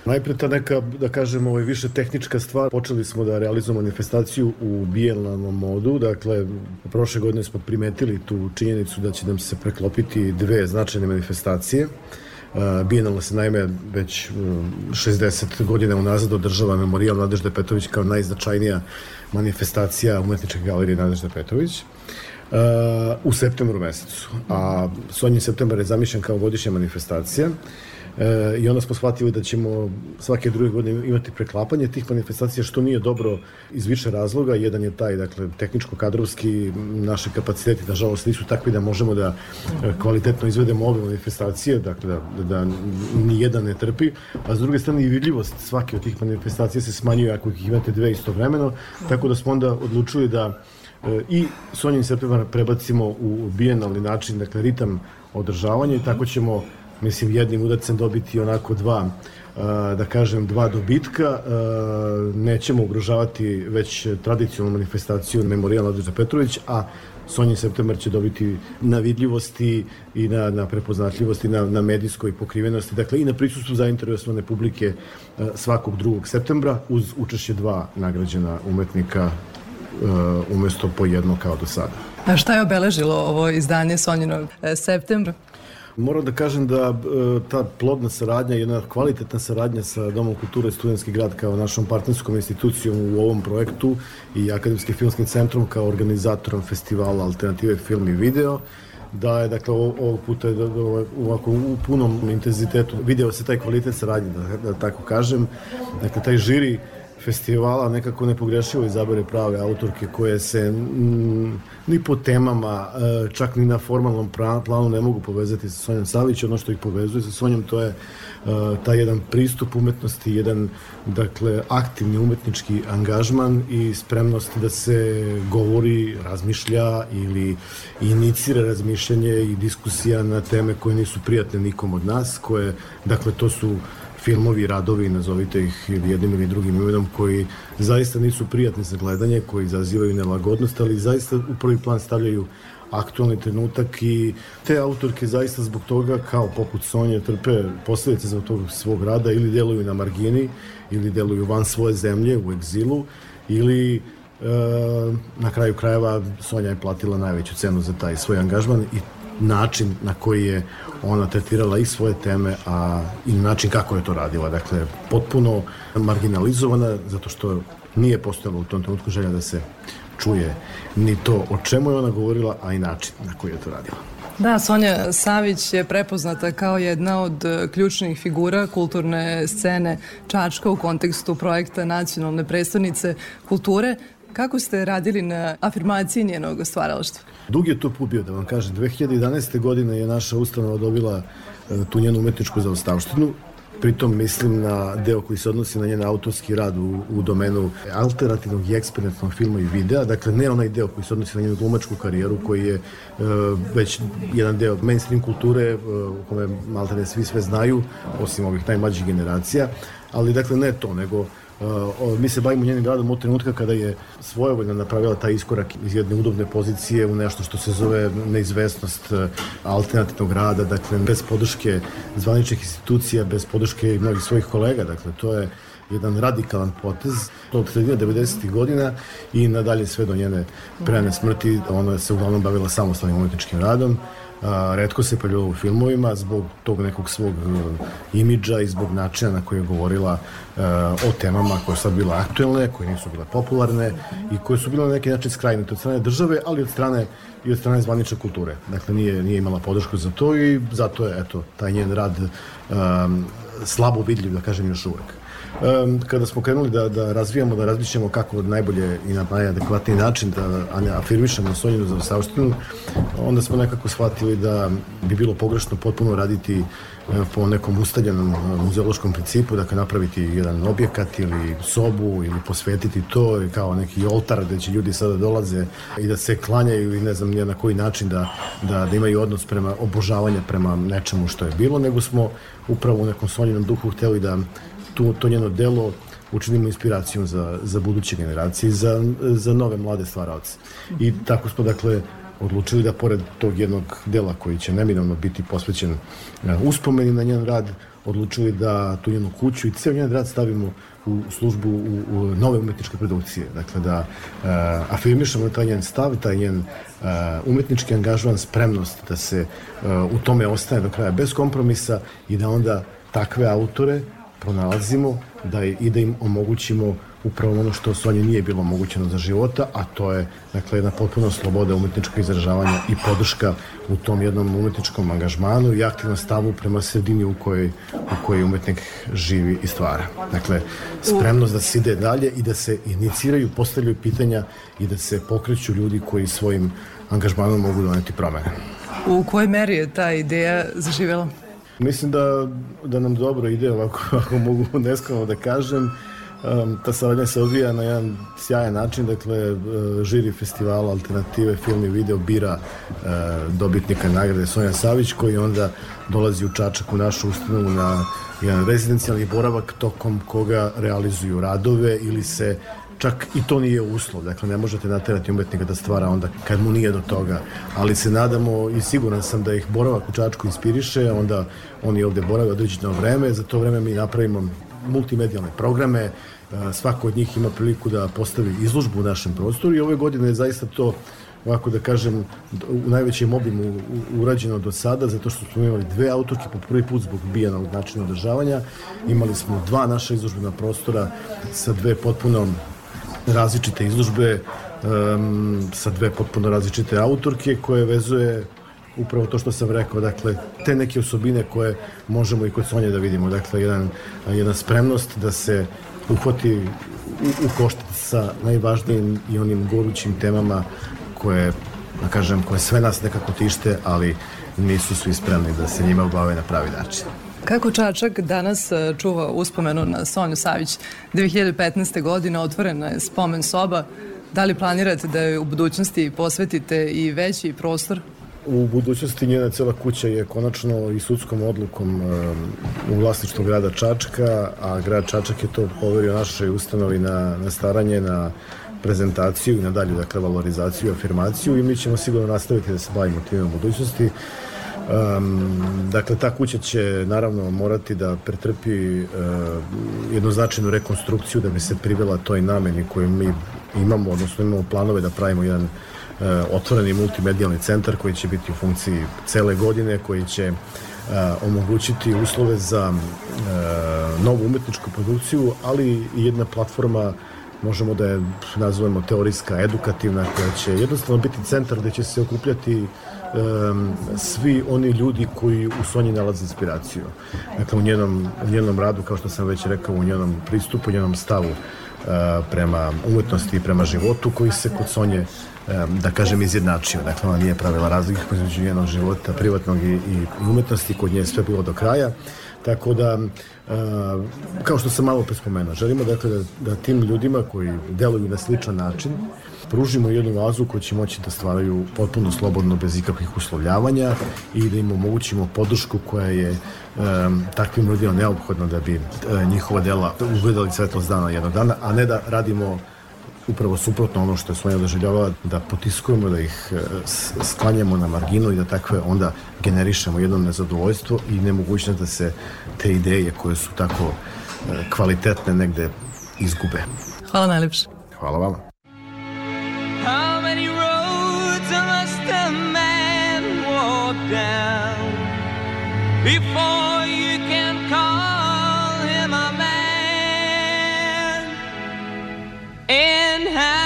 Najpre ta neka, da kažemo, ovaj, više tehnička stvar. Počeli smo da realizujemo manifestaciju u bijelnom modu. Dakle, prošle godine smo primetili tu činjenicu da će nam se preklopiti dve značajne manifestacije. Bijenalna se naime već 60 godina unazad održava memorijal Nadežde Petović kao najznačajnija manifestacija umetničke galerije Nadežda Petrović uh, u septembru mesecu. A Sonjin septembar je zamišljen kao godišnja manifestacija e, i onda smo shvatili da ćemo svake druge godine imati preklapanje tih manifestacija, što nije dobro iz više razloga. Jedan je taj, dakle, tehničko-kadrovski, naše kapaciteti, nažalost, nisu takvi da možemo da e, kvalitetno izvedemo ove manifestacije, dakle, da, da, da ni jedan ne trpi, a s druge strane i vidljivost svake od tih manifestacija se smanjuje ako ih imate dve istovremeno, tako da smo onda odlučili da e, i Sonjin septembar prebacimo u bijenalni način, dakle, ritam održavanja i tako ćemo mislim jednim udarcem dobiti onako dva da kažem dva dobitka nećemo ugrožavati već tradicionalnu manifestaciju Memorijal Nadruža Petrović a Sonji septembar će dobiti na vidljivosti i na, na prepoznatljivosti, na, na medijskoj pokrivenosti, dakle i na prisustvu zainteresovane publike svakog drugog septembra uz učešće dva nagrađena umetnika umesto po jedno kao do sada. A šta je obeležilo ovo izdanje Sonjinog e, septembra? Moram da kažem da e, ta plodna saradnja, jedna kvalitetna saradnja sa Domom kulture Studenski grad kao našom partnerskom institucijom u ovom projektu i Akademskim filmskim centrom kao organizatorom festivala Alternative film i video, da je dakle ovog puta da, ovako u punom intenzitetu video se taj kvalitet saradnje da, da tako kažem. Dakle taj žiri festivala nekako nepogrešivo izabere prave autorke koje se mm, ni po temama, e, čak ni na formalnom planu ne mogu povezati sa Sonjom Savić. Ono što ih povezuje sa Sonjom to je uh, taj jedan pristup umetnosti, jedan dakle aktivni umetnički angažman i spremnost da se govori, razmišlja ili inicira razmišljanje i diskusija na teme koje nisu prijatne nikom od nas, koje dakle to su filmovi, radovi, nazovite ih jednim ili drugim imenom, koji zaista nisu prijatni za gledanje, koji izazivaju nelagodnost, ali zaista u prvi plan stavljaju aktualni trenutak i te autorke zaista zbog toga, kao poput Sonje, trpe posledice za tog svog rada ili deluju na margini, ili deluju van svoje zemlje, u egzilu, ili e, na kraju krajeva Sonja je platila najveću cenu za taj svoj angažman i način na koji je ona tretirala i svoje teme, a i način kako je to radila. Dakle, potpuno marginalizovana, zato što nije postojalo u tom trenutku želja da se čuje ni to o čemu je ona govorila, a i način na koji je to radila. Da, Sonja Savić je prepoznata kao jedna od e, ključnih figura kulturne scene Čačka u kontekstu projekta nacionalne predstavnice kulture. Kako ste radili na afirmaciji njenog stvaralaštva? Dug je to put bio, da vam kažem. 2011. godine je naša ustanova dobila e, tu njenu umetničku zaostavštinu. Pritom mislim na deo koji se odnosi na njen autorski rad u, u domenu alternativnog i eksperimentnog filma i videa, dakle ne onaj deo koji se odnosi na njenu glumačku karijeru koji je e, već jedan deo mainstream kulture e, u kome maltene svi sve znaju, osim ovih najmlađih generacija, ali dakle ne to, nego Uh, mi se bavimo njenim radom od trenutka kada je svojevoljno napravila taj iskorak iz jedne udobne pozicije u nešto što se zove neizvesnost uh, alternativnog rada, dakle bez podrške zvaničnih institucija, bez podrške i mnogih svojih kolega, dakle to je jedan radikalan potez od sredine 90. godina i nadalje sve do njene prene smrti. Ona se uglavnom bavila samostalnim umetničkim radom a, redko se pojavljala u filmovima zbog tog nekog svog uh, imidža i zbog načina na koji je govorila uh, o temama koje su sad bile aktuelne, koje nisu bile popularne i koje su bile na neki način skrajnite od strane države, ali od strane i od strane zvanične kulture. Dakle, nije, nije imala podršku za to i zato je, eto, taj njen rad um, slabo vidljiv, da kažem, još uvek. Um, kada smo krenuli da, da razvijamo, da razmišljamo kako najbolje i na najadekvatniji način da afirmišemo Sonjinu za Savštinu, onda smo nekako shvatili da bi bilo pogrešno potpuno raditi po nekom ustaljenom muzeološkom principu, dakle napraviti jedan objekat ili sobu ili posvetiti to kao neki oltar gde će ljudi sada dolaze i da se klanjaju ili ne znam na koji način da, da, da imaju odnos prema obožavanja prema nečemu što je bilo, nego smo upravo u nekom sonjenom duhu hteli da tu, to njeno delo učinimo inspiracijom za, za buduće generacije, za, za nove mlade stvaraoce. I tako smo, dakle, odlučili da pored tog jednog dela koji će neminovno biti posvećen e, uspomeni na njen rad, odlučili da tu njenu kuću i ceo njen rad stavimo u službu u, u nove umetničke produkcije. Dakle, da uh, afirmišemo taj njen stav, taj njen uh, umetnički angažovan, spremnost da se uh, u tome ostane do kraja bez kompromisa i da onda takve autore pronalazimo da i da im omogućimo upravo ono što Sonji nije bilo omogućeno za života, a to je dakle, jedna potpuno sloboda umetničkog izražavanja i podrška u tom jednom umetničkom angažmanu i aktivnom stavu prema sredini u kojoj, u kojoj umetnik živi i stvara. Dakle, spremnost da se ide dalje i da se iniciraju, postavljaju pitanja i da se pokreću ljudi koji svojim angažmanom mogu doneti promene. U kojoj meri je ta ideja zaživela? Mislim da, da nam dobro ide, ovako, [laughs] ako mogu neskreno da kažem. Um, ta saradnja se odvija na jedan sjajan način, dakle, uh, žiri festivala alternative film i video bira uh, dobitnika nagrade Sonja Savić, koji onda dolazi u Čačak u našu ustanovu na jedan rezidencijalni boravak tokom koga realizuju radove ili se čak i to nije uslov, dakle ne možete naterati umetnika da stvara onda kad mu nije do toga, ali se nadamo i siguran sam da ih boravak u Čačku inspiriše, onda oni ovde borave određeno vreme, za to vreme mi napravimo multimedijalne programe, svako od njih ima priliku da postavi izložbu u našem prostoru i ove godine je zaista to ovako da kažem, u najvećem obimu urađeno do sada, zato što smo imali dve autorke po prvi put zbog bijanog načina održavanja. Imali smo dva naša izložbena prostora sa dve potpuno različite izložbe, um, sa dve potpuno različite autorke koje vezuje upravo to što sam rekao, dakle, te neke osobine koje možemo i kod Sonje da vidimo, dakle, jedan, jedna spremnost da se uhvati u, u koštac sa najvažnijim i onim gorućim temama koje, da kažem, koje sve nas nekako tište, ali nisu svi spremni da se njima bave na pravi način. Kako Čačak danas e, čuva uspomenu na Sonju Savić? 2015. godine otvorena je spomen soba. Da li planirate da je u budućnosti posvetite i veći prostor? U budućnosti njena cela kuća je konačno i sudskom odlukom um, u vlasništvu grada Čačka, a grad Čačak je to poverio našoj ustanovi na, na staranje, na prezentaciju i na dalju, dakle, valorizaciju i afirmaciju i mi ćemo sigurno nastaviti da se bavimo time u budućnosti. Um, dakle, ta kuća će naravno morati da pretrpi uh, jednu značajnu rekonstrukciju da bi se privela toj nameni koju mi imamo, odnosno imamo planove da pravimo jedan uh, otvoreni multimedijalni centar koji će biti u funkciji cele godine, koji će uh, omogućiti uslove za uh, novu umetničku produkciju, ali i jedna platforma možemo da je nazovemo teorijska, edukativna, koja će jednostavno biti centar gde će se okupljati um, svi oni ljudi koji u Sonji nalaze inspiraciju. Dakle, u njenom, u njenom radu, kao što sam već rekao, u njenom pristupu, u njenom stavu uh, prema umetnosti i prema životu, koji se kod Sonje da kažem izjednačio. Dakle, ona nije pravila razlike između njenog života, privatnog i, i umetnosti, kod nje je sve bilo do kraja. Tako da, kao što sam malo prespomenuo, želimo dakle da, da tim ljudima koji deluju na sličan način pružimo jednu vazu koju će moći da stvaraju potpuno slobodno, bez ikakvih uslovljavanja i da im omogućimo podršku koja je um, takvim ljudima neophodna da bi uh, njihova dela ugledali svetlost dana jednog dana, a ne da radimo upravo suprotno ono što je Sonja doživljava, da potiskujemo, da ih e, sklanjamo na marginu i da takve onda generišemo jedno nezadovoljstvo i nemogućnost da se te ideje koje su tako e, kvalitetne negde izgube. Hvala najlepše. Hvala vama. Down before you can call him a man. And how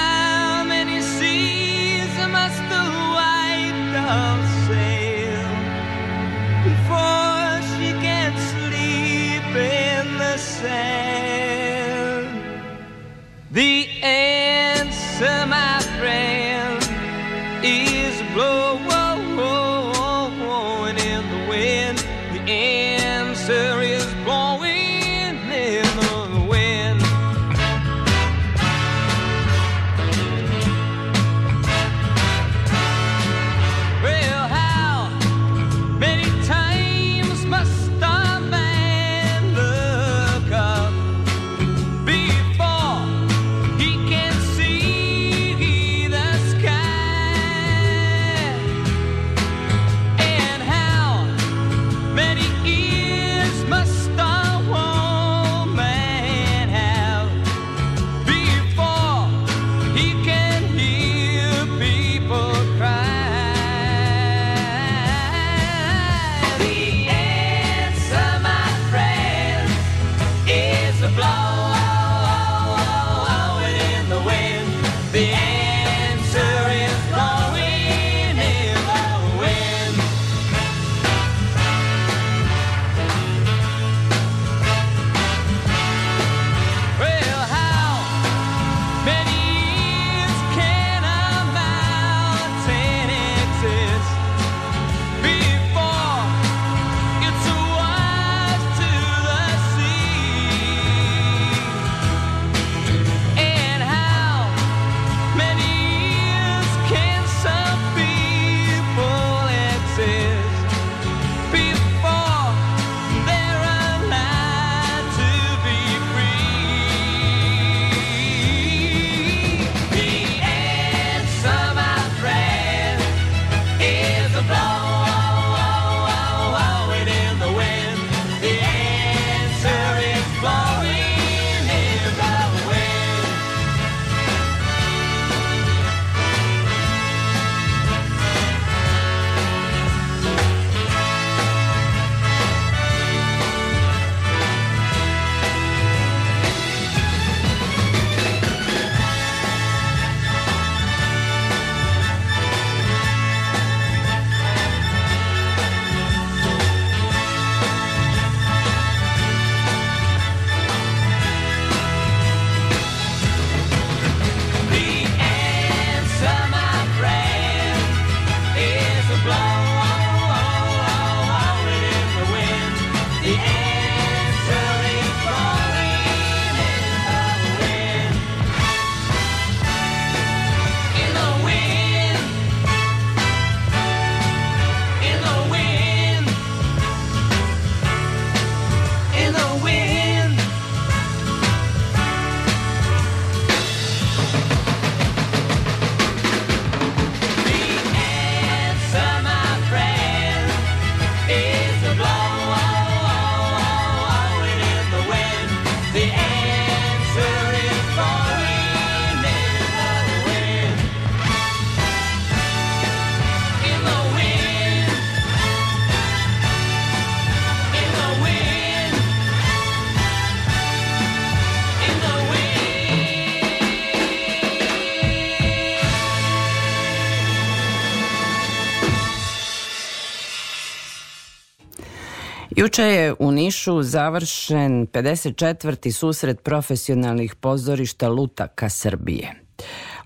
Juče je u Nišu završen 54. susret profesionalnih pozorišta Lutaka Srbije.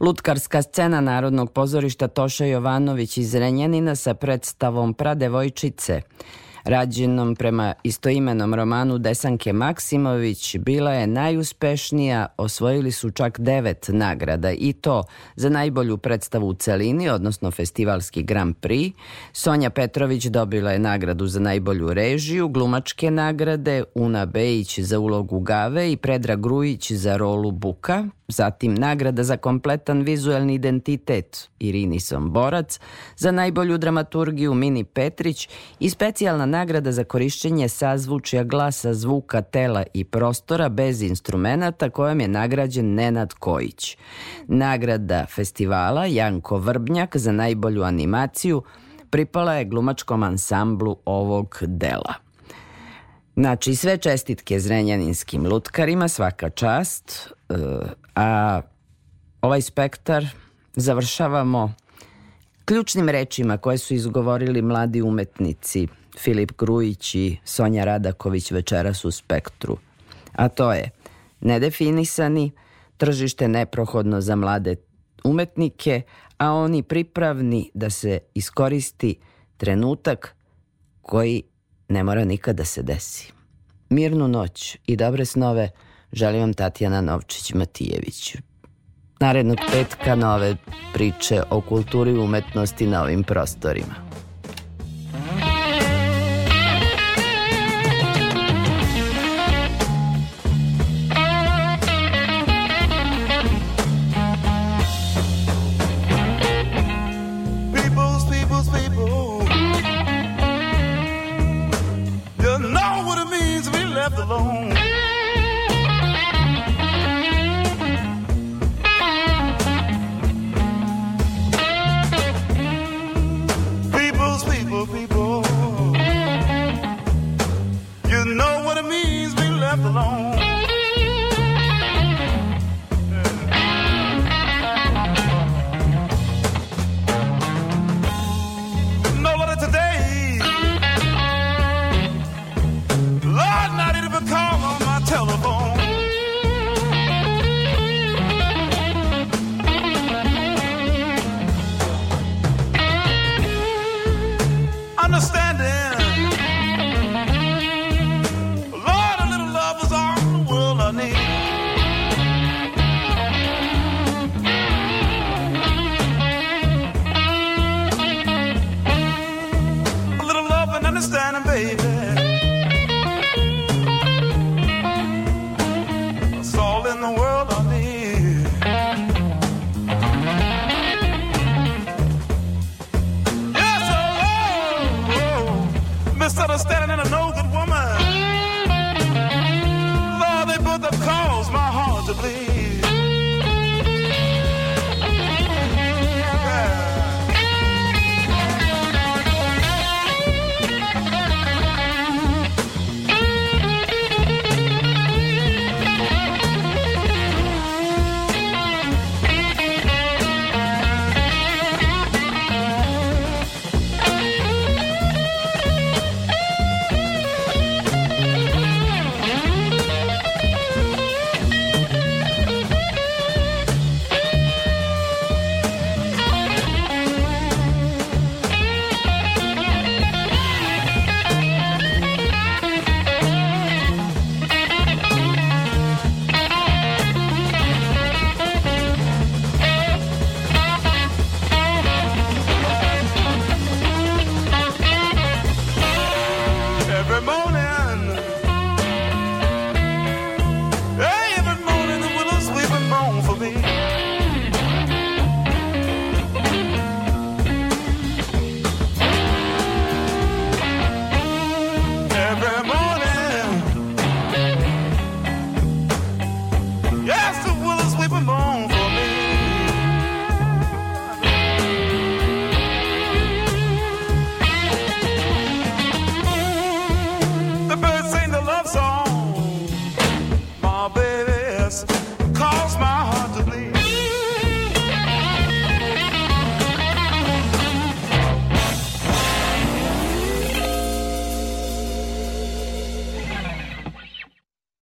Lutkarska scena Narodnog pozorišta Toša Jovanović iz Renjanina sa predstavom Pradevojčice rađenom prema istoimenom romanu Desanke Maksimović, bila je najuspešnija, osvojili su čak devet nagrada i to za najbolju predstavu u celini, odnosno festivalski Grand Prix. Sonja Petrović dobila je nagradu za najbolju režiju, glumačke nagrade, Una Bejić za ulogu Gave i Predrag Grujić za rolu Buka, zatim nagrada za kompletan vizuelni identitet Irini Somborac, za najbolju dramaturgiju Mini Petrić i specijalna nagrada za korišćenje sazvučja glasa, zvuka, tela i prostora bez instrumenata kojom je nagrađen Nenad Kojić. Nagrada festivala Janko Vrbnjak za najbolju animaciju pripala je glumačkom ansamblu ovog dela. Znači, sve čestitke zrenjaninskim lutkarima, svaka čast, e, a ovaj spektar završavamo ključnim rečima koje su izgovorili mladi umetnici Filip Grujić i Sonja Radaković večeras u spektru. A to je nedefinisani, tržište neprohodno za mlade umetnike, a oni pripravni da se iskoristi trenutak koji ne mora nikada da se desi. Mirnu noć i dobre snove želim vam Tatjana Novčić-Matijević. Narednog petka nove priče o kulturi i umetnosti na ovim prostorima. alone.